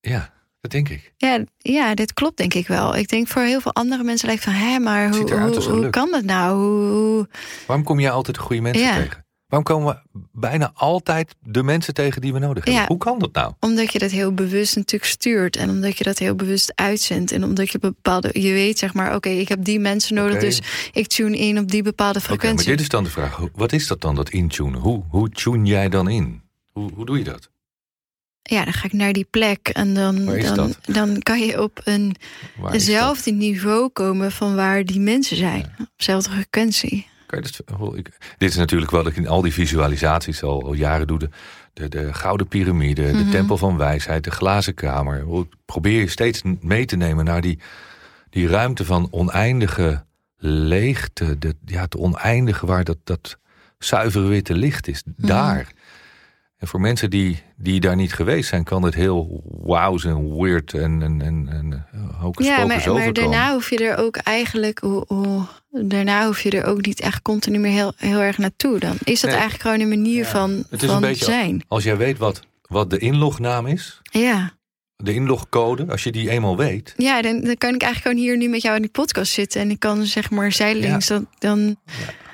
Ja, dat denk ik. Ja, ja, dit klopt denk ik wel. Ik denk voor heel veel andere mensen lijkt van hé, maar hoe, hoe, kan dat nou? Hoe, Waarom kom jij altijd de goede mensen Ja. tegen? Waarom komen we bijna altijd de mensen tegen die we nodig hebben? Ja. Hoe kan dat nou? Omdat je dat heel bewust natuurlijk stuurt. En omdat je dat heel bewust uitzendt. En omdat je bepaalde. Je weet zeg maar, oké, ik heb die mensen nodig. Dus ik tune in op die bepaalde Oké, maar frequentie. dit is dan de vraag. Wat is dat dan, dat intunen? Hoe, hoe tune jij dan in? Hoe, hoe doe je dat? Ja, dan ga ik naar die plek. En dan, dan, dan kan je op een hetzelfde niveau komen van waar die mensen zijn. Op dezelfde frequentie. Kan je dat, oh, ik, dit is natuurlijk wat ik in al die visualisaties al, al jaren doe. De, de, de gouden piramide, de Mhm. tempel van wijsheid, de glazen kamer. Probeer je steeds mee te nemen naar die, die ruimte van oneindige leegte. De, ja, het oneindige waar dat, dat zuivere witte licht is. Mhm. Daar. En voor mensen die, die daar niet geweest zijn, kan het heel wauw en weird en, en, en, en hocus Ja, pocus maar, daarna hoef je er ook eigenlijk. Hoe, hoe- daarna hoef je er ook niet echt continu meer heel, heel erg naartoe. Dan is dat Nee. eigenlijk gewoon een manier Ja. van, Het is van een beetje zijn. Als jij weet wat, wat de inlognaam is, Ja. de inlogcode, als je die eenmaal weet. Ja, dan, dan kan ik eigenlijk gewoon hier nu met jou in die podcast zitten. En ik kan zeg maar zijdelings dan, dan.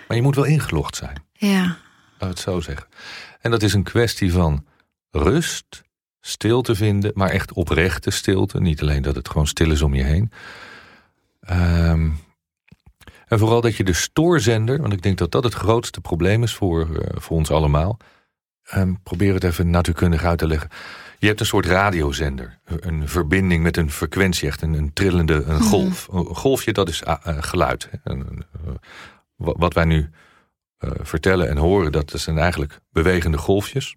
Maar je moet wel ingelogd zijn, Ja. laat het zo zeggen. En dat is een kwestie van rust, stilte vinden, maar echt oprechte stilte. Niet alleen dat het gewoon stil is om je heen. Ehm, en vooral dat je de stoorzender, want ik denk dat dat het grootste probleem is voor, eh, voor ons allemaal. Ehm, probeer het even natuurkundig uit te leggen. Je hebt een soort radiozender, een verbinding met een frequentie, echt een, een trillende een golf. Een golfje, dat is eh, geluid. hè. Eh, wa- wat wij nu vertellen en horen, dat zijn eigenlijk bewegende golfjes.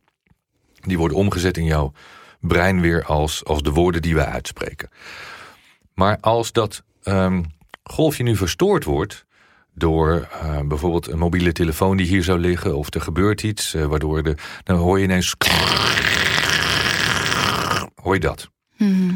Die worden omgezet in jouw brein weer als, als de woorden die wij uitspreken. Maar als dat ehm, golfje nu verstoord wordt door eh, bijvoorbeeld een mobiele telefoon die hier zou liggen, of er gebeurt iets, eh, waardoor de, dan hoor je ineens. Hoor je dat? Mhm.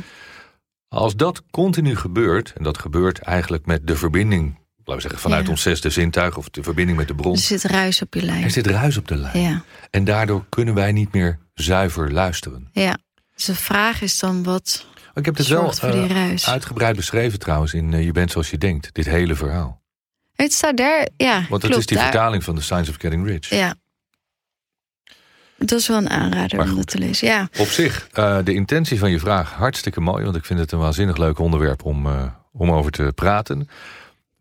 Als dat continu gebeurt, en dat gebeurt eigenlijk met de verbinding, laten we zeggen, vanuit Ja. ons zesde zintuig of de verbinding met de bron, Er zit ruis op je lijn. er zit ruis op de lijn. Ja. En daardoor kunnen wij niet meer zuiver luisteren. ja. Dus de vraag is dan wat Ik heb het wel zorgt voor die ruis. uitgebreid beschreven trouwens in eh, Je bent zoals je denkt, dit hele verhaal. Het staat daar. Ja, Want klopt, het is die daar- vertaling van The Science of Getting Rich. Ja. Dat is wel een aanrader Maar om dat te lezen. Ja. Op zich, eh, de intentie van je vraag hartstikke mooi, want ik vind het een waanzinnig leuk onderwerp om, om over te praten.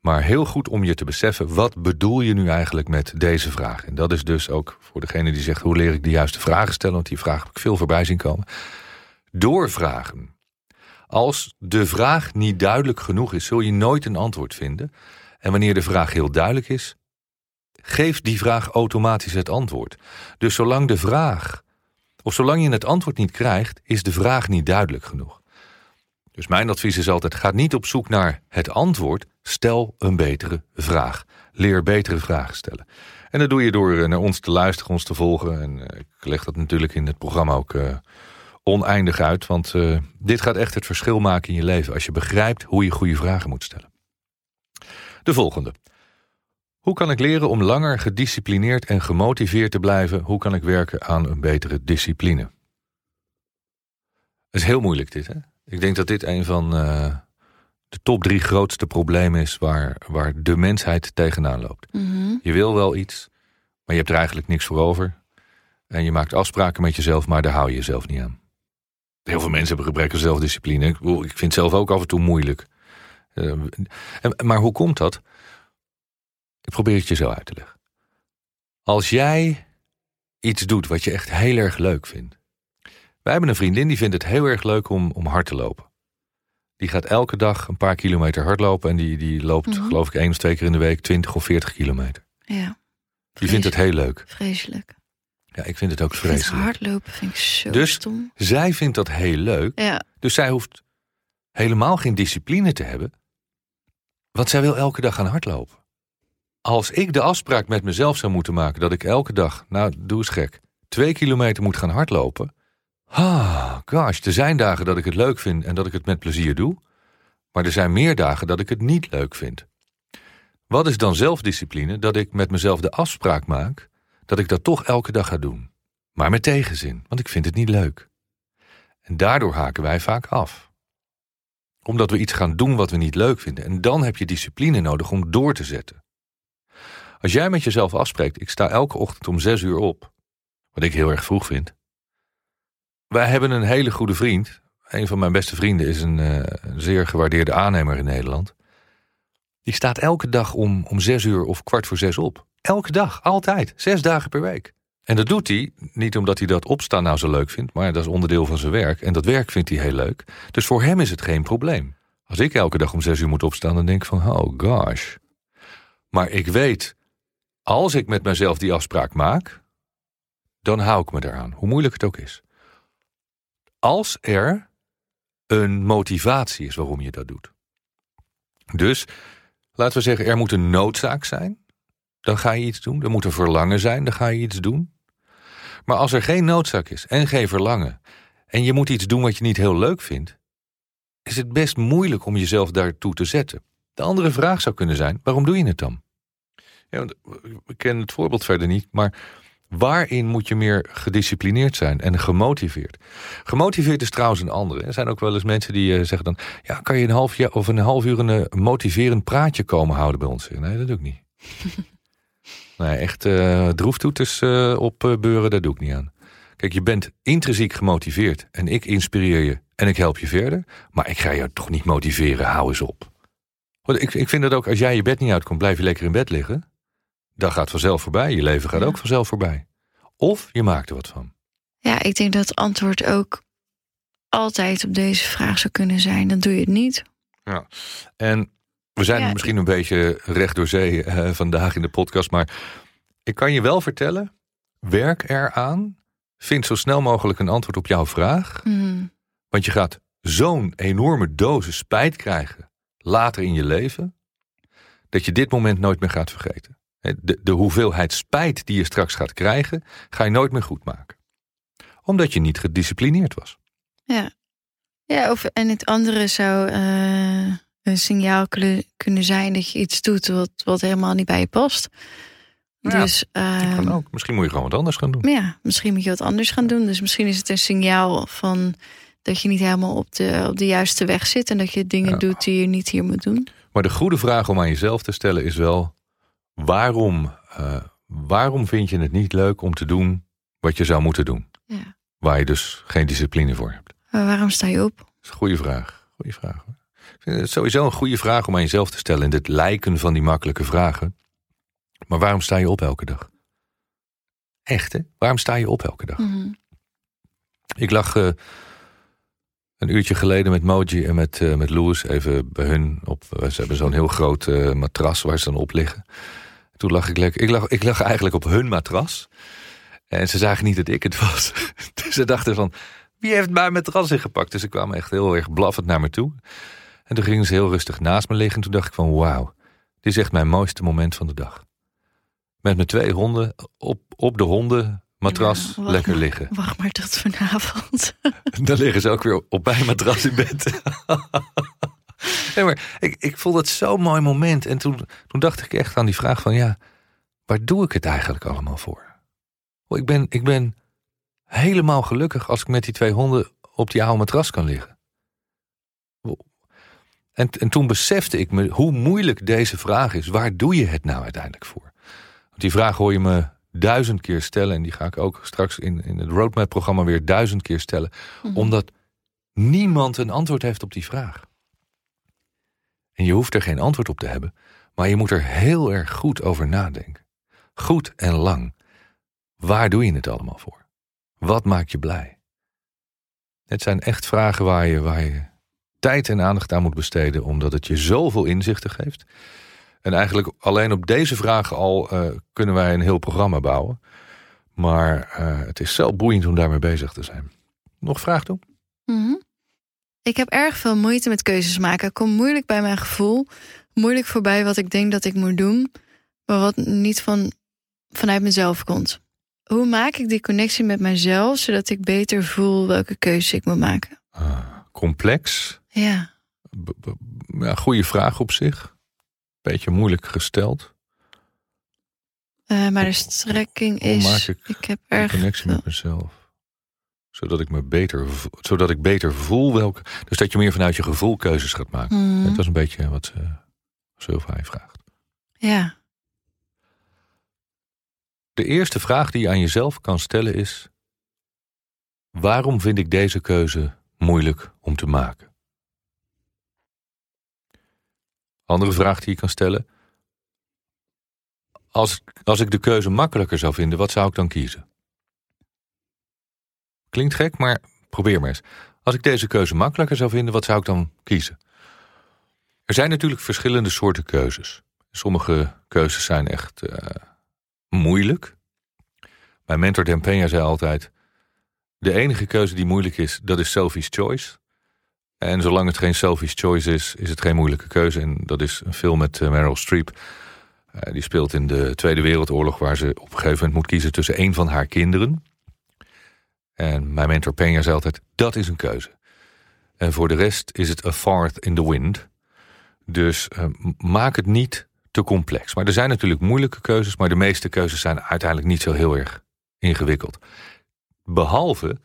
Maar heel goed om je te beseffen, wat bedoel je nu eigenlijk met deze vraag? En dat is dus ook voor degene die zegt, hoe leer ik de juiste vragen stellen? Want die vraag heb ik veel voorbij zien komen. Doorvragen. Als de vraag niet duidelijk genoeg is, zul je nooit een antwoord vinden. En wanneer de vraag heel duidelijk is, geeft die vraag automatisch het antwoord. Dus zolang de vraag, of zolang je het antwoord niet krijgt, is de vraag niet duidelijk genoeg. Dus mijn advies is altijd: ga niet op zoek naar het antwoord, stel een betere vraag. Leer betere vragen stellen. En dat doe je door naar ons te luisteren, ons te volgen. En ik leg dat natuurlijk in het programma ook uh, oneindig uit. Want dit gaat echt het verschil maken in je leven als je begrijpt hoe je goede vragen moet stellen. De volgende. Hoe kan ik leren om langer gedisciplineerd en gemotiveerd te blijven? Hoe kan ik werken aan een betere discipline? Het is heel moeilijk dit, hè? Ik denk dat dit een van uh, de top drie grootste problemen is waar, waar de mensheid tegenaan loopt. Mm -hmm. Je wil wel iets, maar je hebt er eigenlijk niks voor over. En je maakt afspraken met jezelf, maar daar hou je jezelf niet aan. Heel veel mensen hebben gebrek aan zelfdiscipline. Ik, ik vind het zelf ook af en toe moeilijk. Uh, en, maar hoe komt dat? Ik probeer het je zo uit te leggen. Als jij iets doet wat je echt heel erg leuk vindt. Wij hebben een vriendin die vindt het heel erg leuk om, om hard te lopen. Die gaat elke dag een paar kilometer hardlopen. En die, die loopt, Mhm. geloof ik, één of twee keer in de week 20 of 40 kilometer. Ja. Die vindt het heel leuk. Vreselijk. Ja, ik vind het ook Ik vind vreselijk. hardlopen vind ik zo Dus- stom. Zij vindt dat heel leuk. Ja, Dus zij hoeft helemaal geen discipline te hebben. Want zij wil elke dag gaan hardlopen. Als ik de afspraak met mezelf zou moeten maken dat ik elke dag, nou doe eens gek, twee kilometer moet gaan hardlopen. Ah, gosh, er zijn dagen dat ik het leuk vind en dat ik het met plezier doe. Maar er zijn meer dagen dat ik het niet leuk vind. Wat is dan zelfdiscipline? Dat ik met mezelf de afspraak maak dat ik dat toch elke dag ga doen. Maar met tegenzin, want ik vind het niet leuk. En daardoor haken wij vaak af. Omdat we iets gaan doen wat we niet leuk vinden. En dan heb je discipline nodig om door te zetten. Als jij met jezelf afspreekt, ik sta elke ochtend om zes uur op. Wat ik heel erg vroeg vind. Wij hebben een hele goede vriend. Een van mijn beste vrienden is een, uh, een zeer gewaardeerde aannemer in Nederland. Die staat elke dag om, om zes uur of kwart voor zes op. Elke dag, altijd. Zes dagen per week. En dat doet hij niet omdat hij dat opstaan nou zo leuk vindt, maar dat is onderdeel van zijn werk. En dat werk vindt hij heel leuk. Dus voor hem is het geen probleem. Als ik elke dag om zes uur moet opstaan, dan denk ik van, oh gosh. Maar ik weet, als ik met mezelf die afspraak maak, dan hou ik me eraan, hoe moeilijk het ook is. Als er een motivatie is waarom je dat doet. Dus, laten we zeggen, er moet een noodzaak zijn dan ga je iets doen. Er moet een verlangen zijn, dan ga je iets doen. Maar als er geen noodzaak is en geen verlangen... en je moet iets doen wat je niet heel leuk vindt... is het best moeilijk om jezelf daartoe te zetten. De andere vraag zou kunnen zijn, waarom doe je het dan? Ja, want we kennen het voorbeeld verder niet, maar... waarin moet je meer gedisciplineerd zijn en gemotiveerd? Gemotiveerd is trouwens een andere. Er zijn ook wel eens mensen die uh, zeggen dan... ja, kan je een half, jaar of een half uur een uh, motiverend praatje komen houden bij ons? Nee, dat doe ik niet. Nee, echt uh, droeftoeters uh, opbeuren, dat doe ik niet aan. Kijk, je bent intrinsiek gemotiveerd en ik inspireer je en ik help je verder. Maar ik ga jou toch niet motiveren, hou eens op. Ik, ik vind dat ook, als jij je bed niet uitkomt, blijf je lekker in bed liggen. Dat gaat vanzelf voorbij, je leven gaat Ja. ook vanzelf voorbij. Of je maakt er wat van. ja, ik denk dat het antwoord ook altijd op deze vraag zou kunnen zijn. Dan doe je het niet. En we zijn Ja, misschien een beetje recht door zee eh, vandaag in de podcast, maar ik kan je wel vertellen, werk eraan. Vind zo snel mogelijk een antwoord op jouw vraag. Mhm. Want je gaat zo'n enorme dosis spijt krijgen later in je leven, dat je dit moment nooit meer gaat vergeten. De, de hoeveelheid spijt die je straks gaat krijgen, ga je nooit meer goed maken. Omdat je niet gedisciplineerd was. Ja. ja of, en het andere zou eh, een signaal kunnen- zijn dat je iets doet wat, wat helemaal niet bij je past. Ja, dus Dat ehm, kan ook. Misschien moet je gewoon wat anders gaan doen. Ja, misschien moet je wat anders gaan doen. Dus misschien is het een signaal van dat je niet helemaal op de, op de juiste weg zit. En dat je dingen Ja. doet die je niet hier moet doen. Maar de goede vraag om aan jezelf te stellen is wel: waarom, eh, waarom vind je het niet leuk om te doen wat je zou moeten doen? Ja. Waar je dus geen discipline voor hebt. Maar waarom sta je op? Dat is een goede vraag. Goede vraag. hoor. Ik vind het sowieso een goede vraag om aan jezelf te stellen in dit lijken van die makkelijke vragen. Maar waarom sta je op elke dag? Echt, hè? Waarom sta je op elke dag? Mhm. Ik lag uh, een uurtje geleden met Moji en met, uh, met Louis even bij hun op. Ze hebben zo'n heel groot uh, matras waar ze dan op liggen. Toen lag ik lekker. Ik lag, ik lag eigenlijk op hun matras. En ze zagen niet dat ik het was. dus ze dachten van, wie heeft mijn matras ingepakt? Dus ik kwam echt heel erg blaffend naar me toe. En toen gingen ze heel rustig naast me liggen. En toen dacht ik van, wauw, dit is echt mijn mooiste moment van de dag. Met mijn twee honden op, op de ja, lekker maar, liggen. Wacht maar tot vanavond. Dan liggen ze ook weer op mijn matras in bed. nee, maar ik, ik vond het zo'n mooi moment. En toen, toen dacht ik echt aan die vraag van, ja, waar doe ik het eigenlijk allemaal voor? Ik ben, ik ben helemaal gelukkig als ik met die twee honden op die oude matras kan liggen. En, en toen besefte ik me hoe moeilijk deze vraag is. Waar doe je het nou uiteindelijk voor? Want die vraag hoor je me duizend keer stellen. En die ga ik ook straks in, in het roadmap-programma weer duizend keer stellen. Mhm. Omdat niemand een antwoord heeft op die vraag. En je hoeft er geen antwoord op te hebben. Maar je moet er heel erg goed over nadenken. Goed en lang. Waar doe je het allemaal voor? Wat maakt je blij? Het zijn echt vragen waar je, waar je tijd en aandacht aan moet besteden, omdat het je zoveel inzichten geeft. En eigenlijk alleen op deze vragen al uh, kunnen wij een heel programma bouwen. Maar uh, het is zo boeiend om daarmee bezig te zijn. Nog vraag doen? Mm -hmm. Ik heb erg veel moeite met keuzes maken. Ik kom moeilijk bij mijn gevoel. Moeilijk voorbij wat ik denk dat ik moet doen. Maar wat niet van, vanuit mezelf komt. Hoe maak ik die connectie met mezelf, zodat ik beter voel welke keuze ik moet maken? Uh, complex. Ja. ja. Goede vraag op zich. Beetje moeilijk gesteld. Uh, maar de strekking is. Maak ik, ik heb erg connectie met mezelf. Zodat ik me beter, zodat ik beter voel welke. Dus dat je meer vanuit je gevoel keuzes gaat maken. Mm. Dat was een beetje wat ze, Sylvia vraagt. Ja. De eerste vraag die je aan jezelf kan stellen is: waarom vind ik deze keuze moeilijk om te maken? Andere vraag die je kan stellen: als, als ik de keuze makkelijker zou vinden, wat zou ik dan kiezen? Klinkt gek, maar probeer maar eens. Als ik deze keuze makkelijker zou vinden, wat zou ik dan kiezen? Er zijn natuurlijk verschillende soorten keuzes. Sommige keuzes zijn echt uh, moeilijk. Mijn mentor Dan Peña zei altijd... de enige keuze die moeilijk is, dat is selfish choice. En zolang het geen selfish choice is, is het geen moeilijke keuze. En dat is een film met uh, Meryl Streep. Uh, die speelt in de Tweede Wereldoorlog... waar ze op een gegeven moment moet kiezen tussen één van haar kinderen. En mijn mentor Peña zei altijd, dat is een keuze. En voor de rest is het a fart in the wind. Dus uh, maak het niet te complex. Maar er zijn natuurlijk moeilijke keuzes, maar de meeste keuzes zijn uiteindelijk niet zo heel erg ingewikkeld. Behalve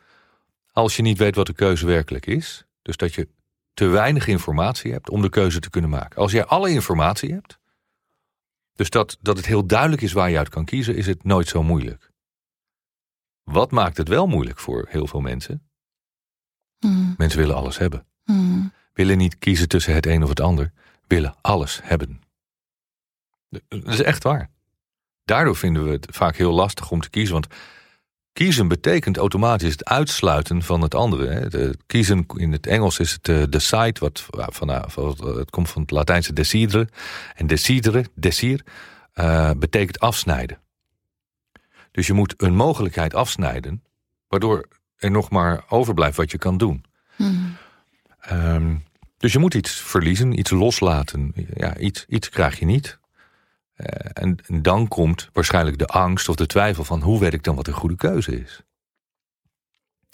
als je niet weet wat de keuze werkelijk is. Dus dat je te weinig informatie hebt om de keuze te kunnen maken. Als jij alle informatie hebt, dus dat, dat het heel duidelijk is waar je uit kan kiezen, is het nooit zo moeilijk. Wat maakt het wel moeilijk voor heel veel mensen? Mm. Mensen willen alles hebben. Mm. Willen niet kiezen tussen het een of het ander. Willen alles hebben. Dat is echt waar. Daardoor vinden we het vaak heel lastig om te kiezen. Want kiezen betekent automatisch het uitsluiten van het andere. Het kiezen in het Engels is het uh, decide, wat van, het komt van het Latijnse decidere. En decidere, desir, uh, betekent afsnijden. Dus je moet een mogelijkheid afsnijden, waardoor er nog maar overblijft wat je kan doen. Mm. Um, dus je moet iets verliezen, iets loslaten. Ja, iets, iets krijg je niet. Uh, en, en, dan komt waarschijnlijk de angst of de twijfel van hoe weet ik dan wat een goede keuze is.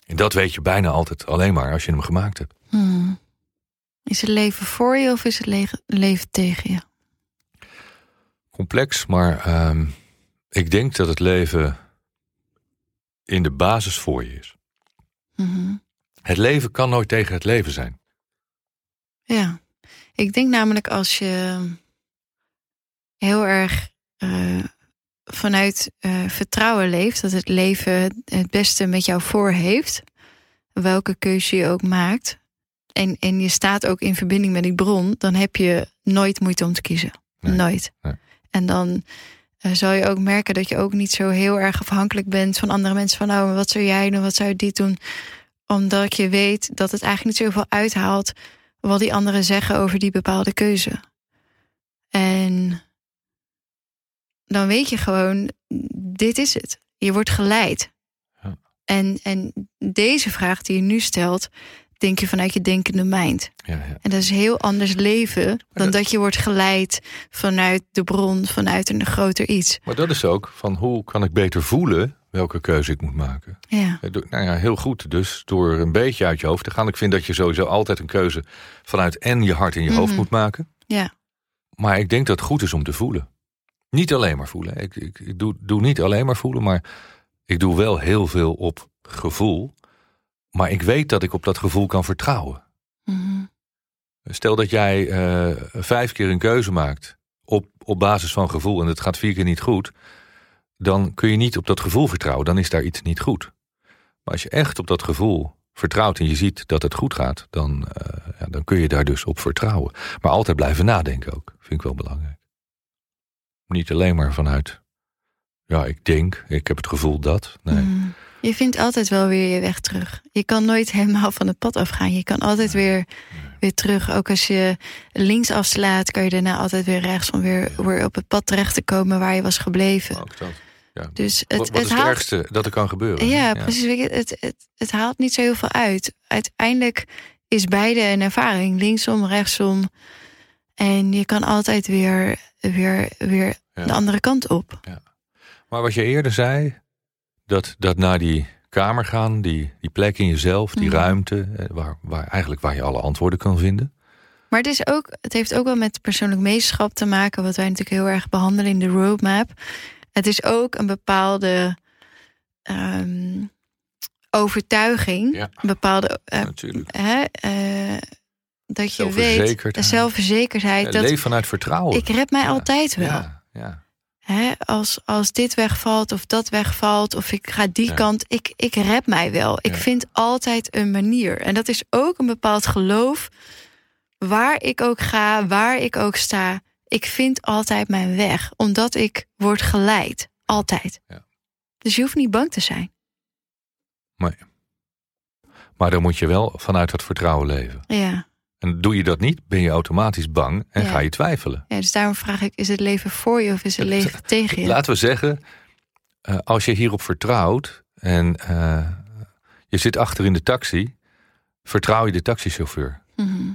En dat weet je bijna altijd alleen maar als je hem gemaakt hebt. Mm. Is het leven voor je of is het le leven tegen je? Complex, maar um, ik denk dat het leven in de basis voor je is. Mm -hmm. Het leven kan nooit tegen het leven zijn. Ja, ik denk namelijk als je heel erg uh, vanuit uh, vertrouwen leeft, dat het leven het beste met jou voor heeft, welke keuze je ook maakt, en, en je staat ook in verbinding met die bron, dan heb je nooit moeite om te kiezen. Nee. Nooit. Nee. En dan eh, zal je ook merken dat je ook niet zo heel erg afhankelijk bent van andere mensen. Van nou, wat zou jij doen, wat zou dit doen? Omdat je weet dat het eigenlijk niet zoveel uithaalt wat die anderen zeggen over die bepaalde keuze. En dan weet je gewoon, dit is het. Je wordt geleid. Ja. En, en deze vraag die je nu stelt, denk je vanuit je denkende mind. Ja, ja. En dat is heel anders leven dan dat- dat je wordt geleid vanuit de bron, vanuit een groter iets. Maar dat is ook van hoe kan ik beter voelen welke keuze ik moet maken. Ja, Eh, Nou ja, heel goed. Dus door een beetje uit je hoofd te gaan. Ik vind dat je sowieso altijd een keuze vanuit en je hart en je hoofd Mhm. moet maken. ja, Maar ik denk dat het goed is om te voelen. Niet alleen maar voelen. Ik, ik, ik doe, doe niet alleen maar voelen, maar ik doe wel heel veel op gevoel. Maar ik weet dat ik op dat gevoel kan vertrouwen. Mhm. Stel dat jij eh, vijf keer een keuze maakt op, op basis van gevoel en het gaat vier keer niet goed, dan kun je niet op dat gevoel vertrouwen. Dan is daar iets niet goed. Maar als je echt op dat gevoel vertrouwt en je ziet dat het goed gaat, dan, eh, ja, dan kun je daar dus op vertrouwen. Maar altijd blijven nadenken ook, vind ik wel belangrijk. Niet alleen maar vanuit, ja, ik denk, ik heb het gevoel dat. Nee. Mhm. Je vindt altijd wel weer je weg terug. Je kan nooit helemaal van het pad afgaan. Je kan altijd weer, weer terug. Ook als je links afslaat, kan je daarna altijd weer rechts om weer, weer op het pad terecht te komen waar je was gebleven. Ook dat. Ja. Dus het, wat wat het is het ergste dat er kan gebeuren? Ja, precies. Je, het, het, het haalt niet zo heel veel uit. Uiteindelijk is beide een ervaring. Linksom, rechtsom. En je kan altijd weer, weer, weer Ja. de andere kant op. Maar wat je eerder zei, dat, dat naar die kamer gaan, die, die plek in jezelf, die Mhm. ruimte, eh, waar, waar, eigenlijk waar je alle antwoorden kan vinden. Maar het, is ook, het heeft ook wel met persoonlijk meesterschap te maken, wat wij natuurlijk heel erg behandelen in de roadmap. Het is ook een bepaalde ehm, overtuiging, Ja. een bepaalde Natuurlijk. hè, eh, dat je weet, Zelfverzekerdheid. zelfverzekerdheid, Ja, dat leef vanuit vertrouwen. ik red mij Ja, altijd wel. Ja. Hè, als, als dit wegvalt of dat wegvalt of ik ga die Ja. kant, ik, ik red mij wel. Ik Ja. vind altijd een manier. En dat is ook een bepaald geloof. Waar ik ook ga, waar ik ook sta, ik vind altijd mijn weg. Omdat ik word geleid. Altijd. Ja. Dus je hoeft niet bang te zijn. Maar dan moet je wel vanuit dat vertrouwen leven. Ja. En doe je dat niet, ben je automatisch bang en Ja. ga je twijfelen. ja, dus daarom vraag ik, is het leven voor je of is het leven tegen je? Laten we zeggen, eh, als je hierop vertrouwt en eh, je zit achter in de taxi, vertrouw je de taxichauffeur. Mhm.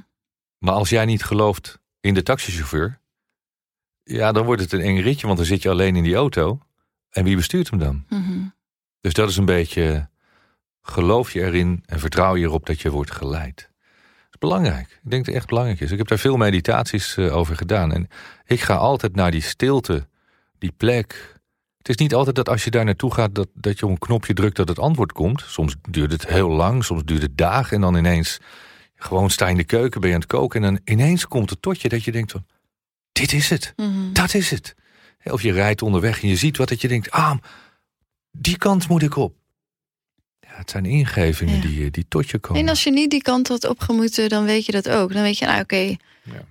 Maar als jij niet gelooft in de taxichauffeur, ja, dan wordt het een eng ritje, want dan zit je alleen in die auto. En wie bestuurt hem dan? Mhm. Dus dat is een beetje, geloof je erin en vertrouw je erop dat je wordt geleid. Is belangrijk. Ik denk dat het echt belangrijk is. Ik heb daar veel meditaties eh, over gedaan. En ik ga altijd naar die stilte, die plek. Het is niet altijd dat als je daar naartoe gaat, dat, dat je op een knopje drukt dat het antwoord komt. Soms duurt het heel lang, soms duurt het dagen en dan ineens gewoon sta je in de keuken, ben je aan het koken en dan ineens komt het tot je dat je denkt van, dit is het. Mhm. Dat is het. Of je rijdt onderweg en je ziet wat dat je denkt, ah, die kant moet ik op. Het zijn ingevingen Ja. die, die tot je komen. En als je niet die kant had opgemoeten, dan weet je dat ook. Dan weet je, nou oké, Ja.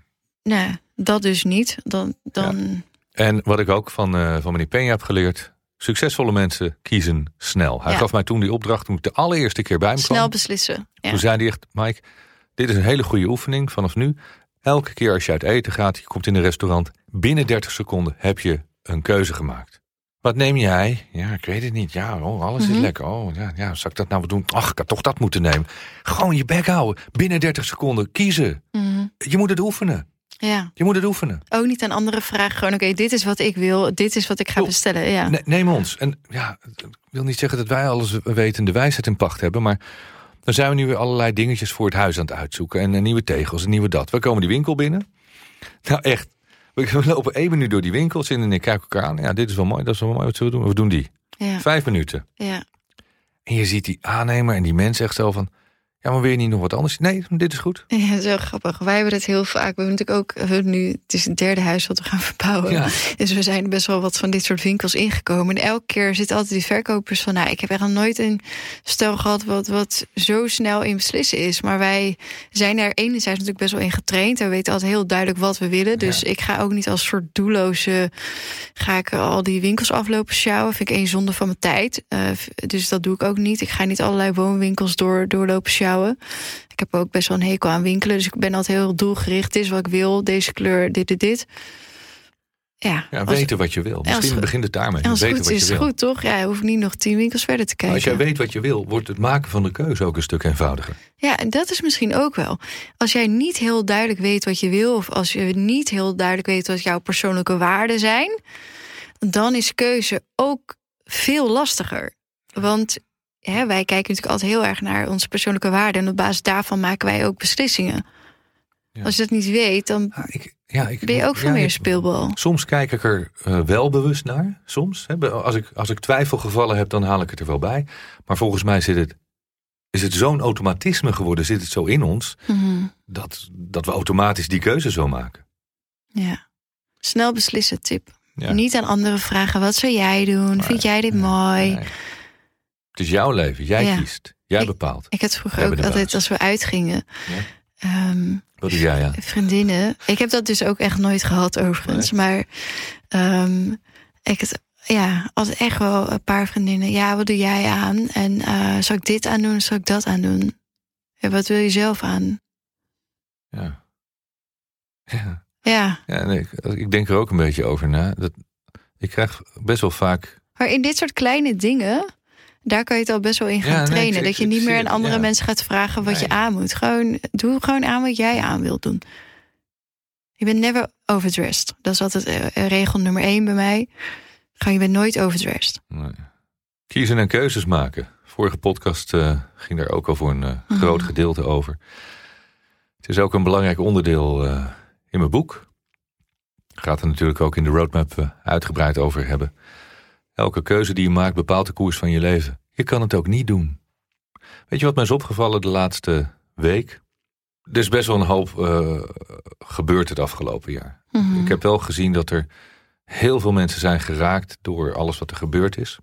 nou, dat dus niet. Dan, dan En wat ik ook van, eh, van meneer Peña heb geleerd, succesvolle mensen kiezen snel. Hij gaf mij toen die opdracht toen ik de allereerste keer bij hem snel kwam. beslissen. Ja. Toen zei hij echt, Mike, dit is een hele goede oefening vanaf nu. Elke keer als je uit eten gaat, je komt in een restaurant, binnen 30 seconden heb je een keuze gemaakt. Wat neem jij? Ja, ik weet het niet. Ja, oh, alles is Mhm. lekker. Oh, ja, ja, zou ik dat nou doen? Ach, ik had toch dat moeten nemen. Gewoon je bek houden. Binnen 30 seconden kiezen. Mhm. Je moet het oefenen. ja. Je moet het oefenen. Ook niet aan andere vragen. Gewoon, oké, dit is wat ik wil. Dit is wat ik ga bestellen. Ja. Ne- neem ons. En ja, ik wil niet zeggen dat wij alles weten de wijsheid in pacht hebben, maar dan zijn we nu weer allerlei dingetjes voor het huis aan het uitzoeken. En, eh, nieuwe tegels en nieuwe dat. We komen die winkel binnen. Nou echt, we lopen één minuut door die winkel. Zin en ik kijken elkaar aan. Ja, dit is wel mooi, dat is wel mooi. Wat zullen we doen? We doen die. Ja. Vijf minuten. ja. En je ziet die aannemer en die mens echt zo van... Ja, maar wil je niet nog wat anders? Nee, dit is goed. Ja, dat is heel grappig. Wij hebben het heel vaak. We hebben natuurlijk ook we nu. Het is het derde huis wat we gaan verbouwen. Ja. Dus we zijn best wel wat van dit soort winkels ingekomen. En elke keer zitten altijd die verkopers van. Nou, ik heb echt nog nooit een stel gehad wat, wat zo snel in beslissen is. Maar wij zijn er enerzijds natuurlijk best wel in getraind. En we weten altijd heel duidelijk wat we willen. Dus ik ga ook niet als soort doelloze. Ga ik al die winkels aflopen sjouwen. Vind ik één zonde van mijn tijd. Uh, dus dat doe ik ook niet. Ik ga niet allerlei woonwinkels door, doorlopen sjouwen. Ik heb ook best wel een hekel aan winkelen. Dus ik ben altijd heel doelgericht. Dit is wat ik wil. Deze kleur, dit, dit, dit. Ja, ja weten wat je wil. Misschien als, begint het daarmee. Als weten goed wat is je wil. goed, toch? Ja, hoef ik niet nog tien winkels verder te kijken. Maar als jij weet wat je wil, wordt het maken van de keuze ook een stuk eenvoudiger. Ja, en dat is misschien ook wel. Als jij niet heel duidelijk weet wat je wil... of als je niet heel duidelijk weet wat jouw persoonlijke waarden zijn... dan is keuze ook veel lastiger. Want hè, wij kijken natuurlijk altijd heel erg naar onze persoonlijke waarden... en op basis daarvan maken wij ook beslissingen. Ja. Als je dat niet weet, dan ja, ik, ja, ik, ben je ook veel meer speelbal. Soms kijk ik er eh, wel bewust naar. Soms. Hè. Als, ik, als ik twijfelgevallen heb, dan haal ik het er wel bij. Maar volgens mij zit het, is het zo'n automatisme geworden, zit het zo in ons, Mhm. dat, dat we automatisch die keuze zo maken. Ja. Snel beslissen, tip. Niet aan anderen vragen, wat zou jij doen? Vind jij dit mooi? nee. Het is jouw leven, jij Ja. kiest, jij Ik- bepaalt. Ik had vroeger Jij ook altijd, als we uitgingen... Ja. Wat doe jij aan? vriendinnen. Ik heb dat dus ook echt nooit gehad overigens. Maar ehm, ik het, ja, altijd echt wel een paar vriendinnen. Ja, wat doe jij aan? En eh zal ik dit aan doen? Zal ik dat aan doen? Ja, wat wil je zelf aan? Ja. Ja. Ja, Ja, nee, ik, ik denk er ook een beetje over na. Dat, ik krijg best wel vaak. maar in dit soort kleine dingen... daar kan je het al best wel in gaan Ja, nee, trainen. ik- dat je niet meer aan andere ja. mensen gaat vragen wat je aan moet. Gewoon, doe gewoon aan wat jij aan wilt doen. Je bent never overdressed. Dat is altijd eh, regel nummer één bij mij. Gewoon, je bent nooit overdressed. Nee. Kiezen en keuzes maken. Vorige podcast eh, ging daar ook al voor een eh, Mhm. groot gedeelte over. Het is ook een belangrijk onderdeel eh, in mijn boek. Gaat er natuurlijk ook in de roadmap eh, uitgebreid over hebben. Elke keuze die je maakt bepaalt de koers van je leven. Je kan het ook niet doen. Weet je wat mij is opgevallen de laatste week? Er is best wel een hoop eh, gebeurd het afgelopen jaar. Mhm. Ik heb wel gezien dat er heel veel mensen zijn geraakt door alles wat er gebeurd is.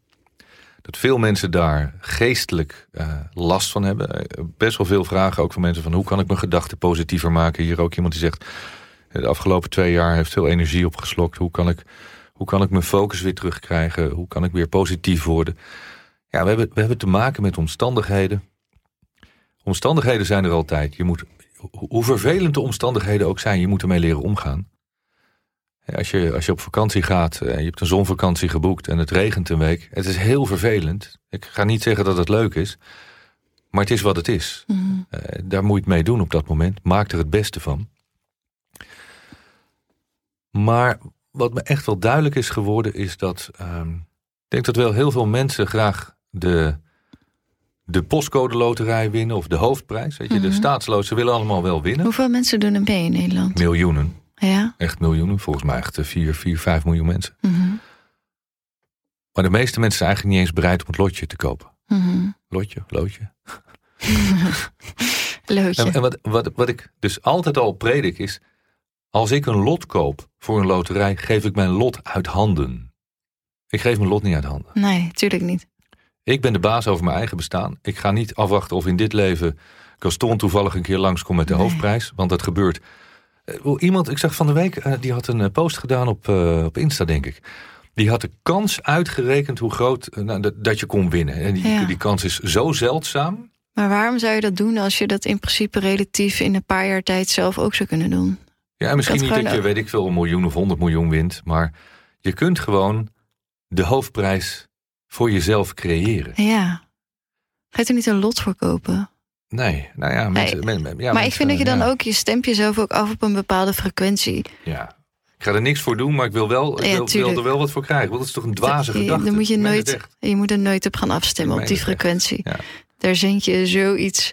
Dat veel mensen daar geestelijk eh, last van hebben. Eh, Best wel veel vragen ook van mensen van hoe kan ik mijn gedachten positiever maken. Hier ook iemand die zegt de afgelopen twee jaar heeft veel energie opgeslokt. Hoe kan ik, hoe kan ik mijn focus weer terugkrijgen? Hoe kan ik weer positief worden? Ja, we hebben, we hebben te maken met omstandigheden. Omstandigheden zijn er altijd. Je moet, ho- hoe vervelend de omstandigheden ook zijn, je moet ermee leren omgaan. Als je, als je op vakantie gaat en je hebt een zonvakantie geboekt en het regent een week. Het is heel vervelend. Ik ga niet zeggen dat het leuk is. Maar het is wat het is. Mhm. Eh, daar moet je het mee doen op dat moment. Maak er het beste van. Maar wat me echt wel duidelijk is geworden is dat... ehm, ik denk dat wel heel veel mensen graag de, de postcode loterij winnen... of de hoofdprijs. Weet je, de Mhm. staatslood, ze willen allemaal wel winnen. Hoeveel mensen doen er mee in Nederland? Miljoenen. Ja. Echt miljoenen. Volgens mij echt 4, 4 5 miljoen mensen. Mhm. Maar de meeste mensen zijn eigenlijk niet eens bereid om het lotje te kopen. Mhm. Lotje, loodje. En wat, wat, wat ik dus altijd al predik is... als ik een lot koop voor een loterij... geef ik mijn lot uit handen. Ik geef mijn lot niet uit handen. Nee, tuurlijk niet. Ik ben de baas over mijn eigen bestaan. Ik ga niet afwachten of in dit leven... Gaston toevallig een keer langskomt met de Nee. hoofdprijs. Want dat gebeurt. Eh, hoe Iemand, ik zag van de week... eh, die had een eh, post gedaan op, op Insta, denk ik. Die had de kans uitgerekend hoe groot... nou, dat, dat je kon winnen. En die, Ja. die kans is zo zeldzaam... Maar waarom zou je dat doen als je dat in principe relatief in een paar jaar tijd zelf ook zou kunnen doen? Ja, en misschien Dat niet dat je, weet ik veel, een miljoen of honderd miljoen wint. Maar je kunt gewoon de hoofdprijs voor jezelf creëren. Ja. Ga je er niet een lot voor kopen? Nee, nou ja, mensen, Nee. men- men- ja, maar ik vind dat je dan ja. ook, je stemt jezelf ook af op een bepaalde frequentie. Ja. Ik ga er niks voor doen, maar ik wil, wel, ik Ja, wil, er wel wat voor krijgen. Want dat is toch een dwaze Je- gedachte. Dan moet je, nooit, je moet er nooit op gaan afstemmen op die frequentie. Daar zend je zoiets.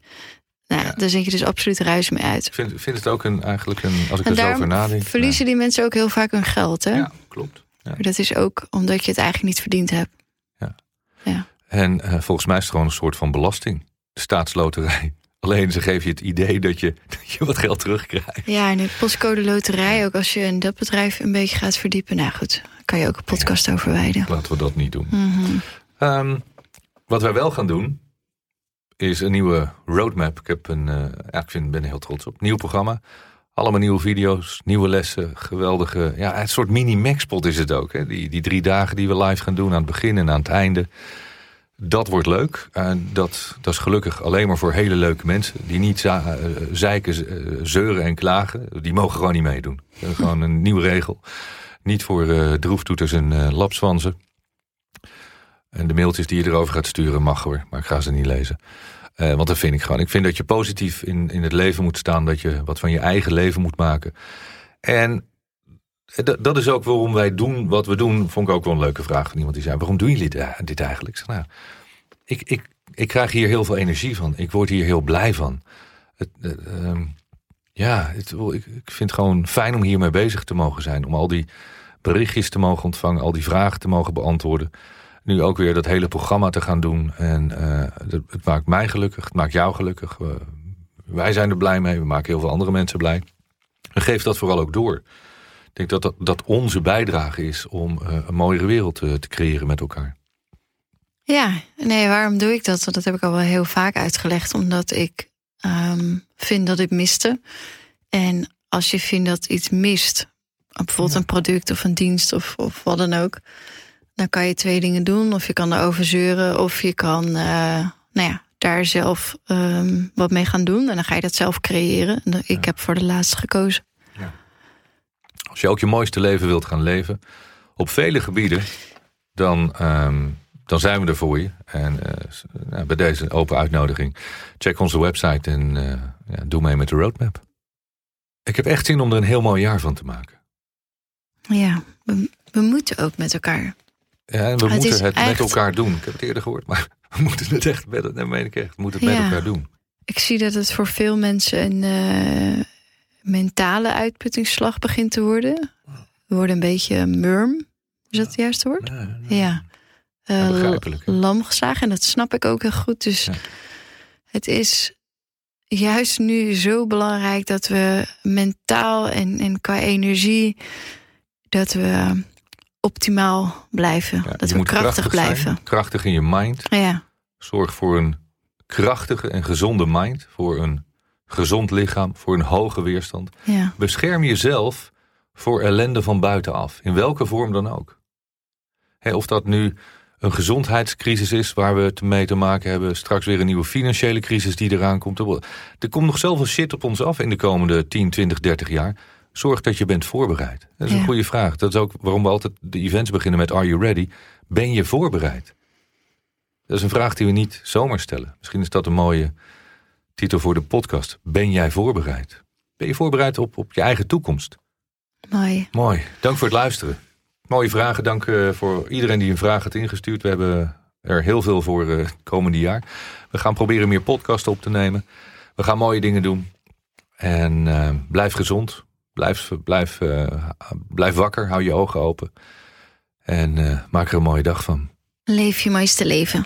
Nou, Ja. daar zend je dus absoluut ruis mee uit. Ik vind, vind het ook een, eigenlijk een, als ik En er zo over nadenk. verliezen die mensen ook heel vaak hun geld. Hè? Ja, ja, klopt. Ja. Dat is ook omdat je het eigenlijk niet verdiend hebt. En eh, volgens mij is het gewoon een soort van belasting. De staatsloterij Alleen ze geven je het idee dat je, dat je wat geld terugkrijgt. Ja, en de postcode loterij, ook als je in dat bedrijf een beetje gaat verdiepen. Nou goed, kan je ook een podcast over wijden. Laten we dat niet doen. Mhm. Ehm, wat wij wel gaan doen, is een nieuwe roadmap. Ik, heb een, eh, ja, ik ben er heel trots op. Nieuw programma. Allemaal nieuwe video's, nieuwe lessen, geweldige. Ja, een soort mini-Maxpot is het ook. Hè? Die, die drie dagen die we live gaan doen aan het begin en aan het einde. Dat wordt leuk. Dat, dat is gelukkig alleen maar voor hele leuke mensen. Die niet eh, zeiken, eh, zeuren en klagen. Die mogen gewoon niet meedoen. Gewoon een nieuwe regel. Niet voor droeftoeters en lapswansen. En de mailtjes die je erover gaat sturen mag hoor. Maar ik ga ze niet lezen. Eh, want dat vind ik gewoon. Ik vind dat je positief in, in het leven moet staan. Dat je wat van je eigen leven moet maken. En dat, dat is ook waarom wij doen wat we doen. Vond ik ook wel een leuke vraag van iemand die zei: waarom doen jullie dit, eigenlijk? Ik, nou, ik, ik, ik krijg hier heel veel energie van. Ik word hier heel blij van. Het, eh, ehm, ja, het, ik, ik vind het gewoon fijn om hiermee bezig te mogen zijn. Om al die berichtjes te mogen ontvangen, al die vragen te mogen beantwoorden. Nu ook weer dat hele programma te gaan doen. En eh, het, maakt mij gelukkig, het maakt jou gelukkig. Wij zijn er blij mee, we maken heel veel andere mensen blij. En geef dat vooral ook door. Ik denk dat dat, dat onze bijdrage is om eh, een mooiere wereld eh, te creëren met elkaar. Ja, nee, waarom doe ik dat? Dat heb ik al wel heel vaak uitgelegd. Omdat ik ehm, vind dat ik miste. En als je vindt dat iets mist, bijvoorbeeld Ja. een product of een dienst of, of wat dan ook, dan kan je twee dingen doen. Of je kan erover zeuren, of je kan eh, nou ja, daar zelf ehm, wat mee gaan doen. En dan ga je dat zelf creëren. En ik heb voor de laatste gekozen. Als je ook je mooiste leven wilt gaan leven, op vele gebieden, dan, ehm, dan zijn we er voor je. En eh, nou, bij deze open uitnodiging, check onze website en eh, ja, doe mee met de roadmap. Ik heb echt zin om er een heel mooi jaar van te maken. Ja, we, we moeten ook met elkaar. Ja, en we Het is moeten het met elkaar doen. Ik heb het eerder gehoord, maar we moeten het echt met, dat meen ik echt, we moeten het met elkaar doen. Ik zie dat het voor veel mensen een eh, mentale uitputtingsslag begint te worden. We worden een beetje murm. Is dat het juiste woord? Ja. Eh, begrijpelijk, lam geslagen. En dat snap ik ook heel goed. Dus Ja. het is juist nu zo belangrijk dat we mentaal en, en qua energie... dat we optimaal blijven. Ja, dat we krachtig, zijn, blijven. krachtig in je mind. Ja, Zorg voor een krachtige en gezonde mind. Voor een gezond lichaam. Voor een hoge weerstand. ja. Bescherm jezelf voor ellende van buitenaf. In welke vorm dan ook. Of dat nu een gezondheidscrisis is waar we te mee te maken hebben. Straks weer een nieuwe financiële crisis die eraan komt. Er komt nog zoveel shit op ons af in de komende 10, 20, 30 jaar. Zorg dat je bent voorbereid. Dat is Ja. een goede vraag. Dat is ook waarom we altijd de events beginnen met Are you ready? Ben je voorbereid? Dat is een vraag die we niet zomaar stellen. Misschien is dat een mooie titel voor de podcast. Ben jij voorbereid? Ben je voorbereid op, op je eigen toekomst? Mooi. Mooi. Dank voor het luisteren. Mooie vragen. Dank eh, voor iedereen die een vraag heeft ingestuurd. We hebben er heel veel voor eh, het komende jaar. We gaan proberen meer podcasts op te nemen. We gaan mooie dingen doen. En eh, blijf gezond. Blijf, blijf, eh, blijf wakker. Hou je ogen open. En eh, maak er een mooie dag van. Leef je mooiste leven.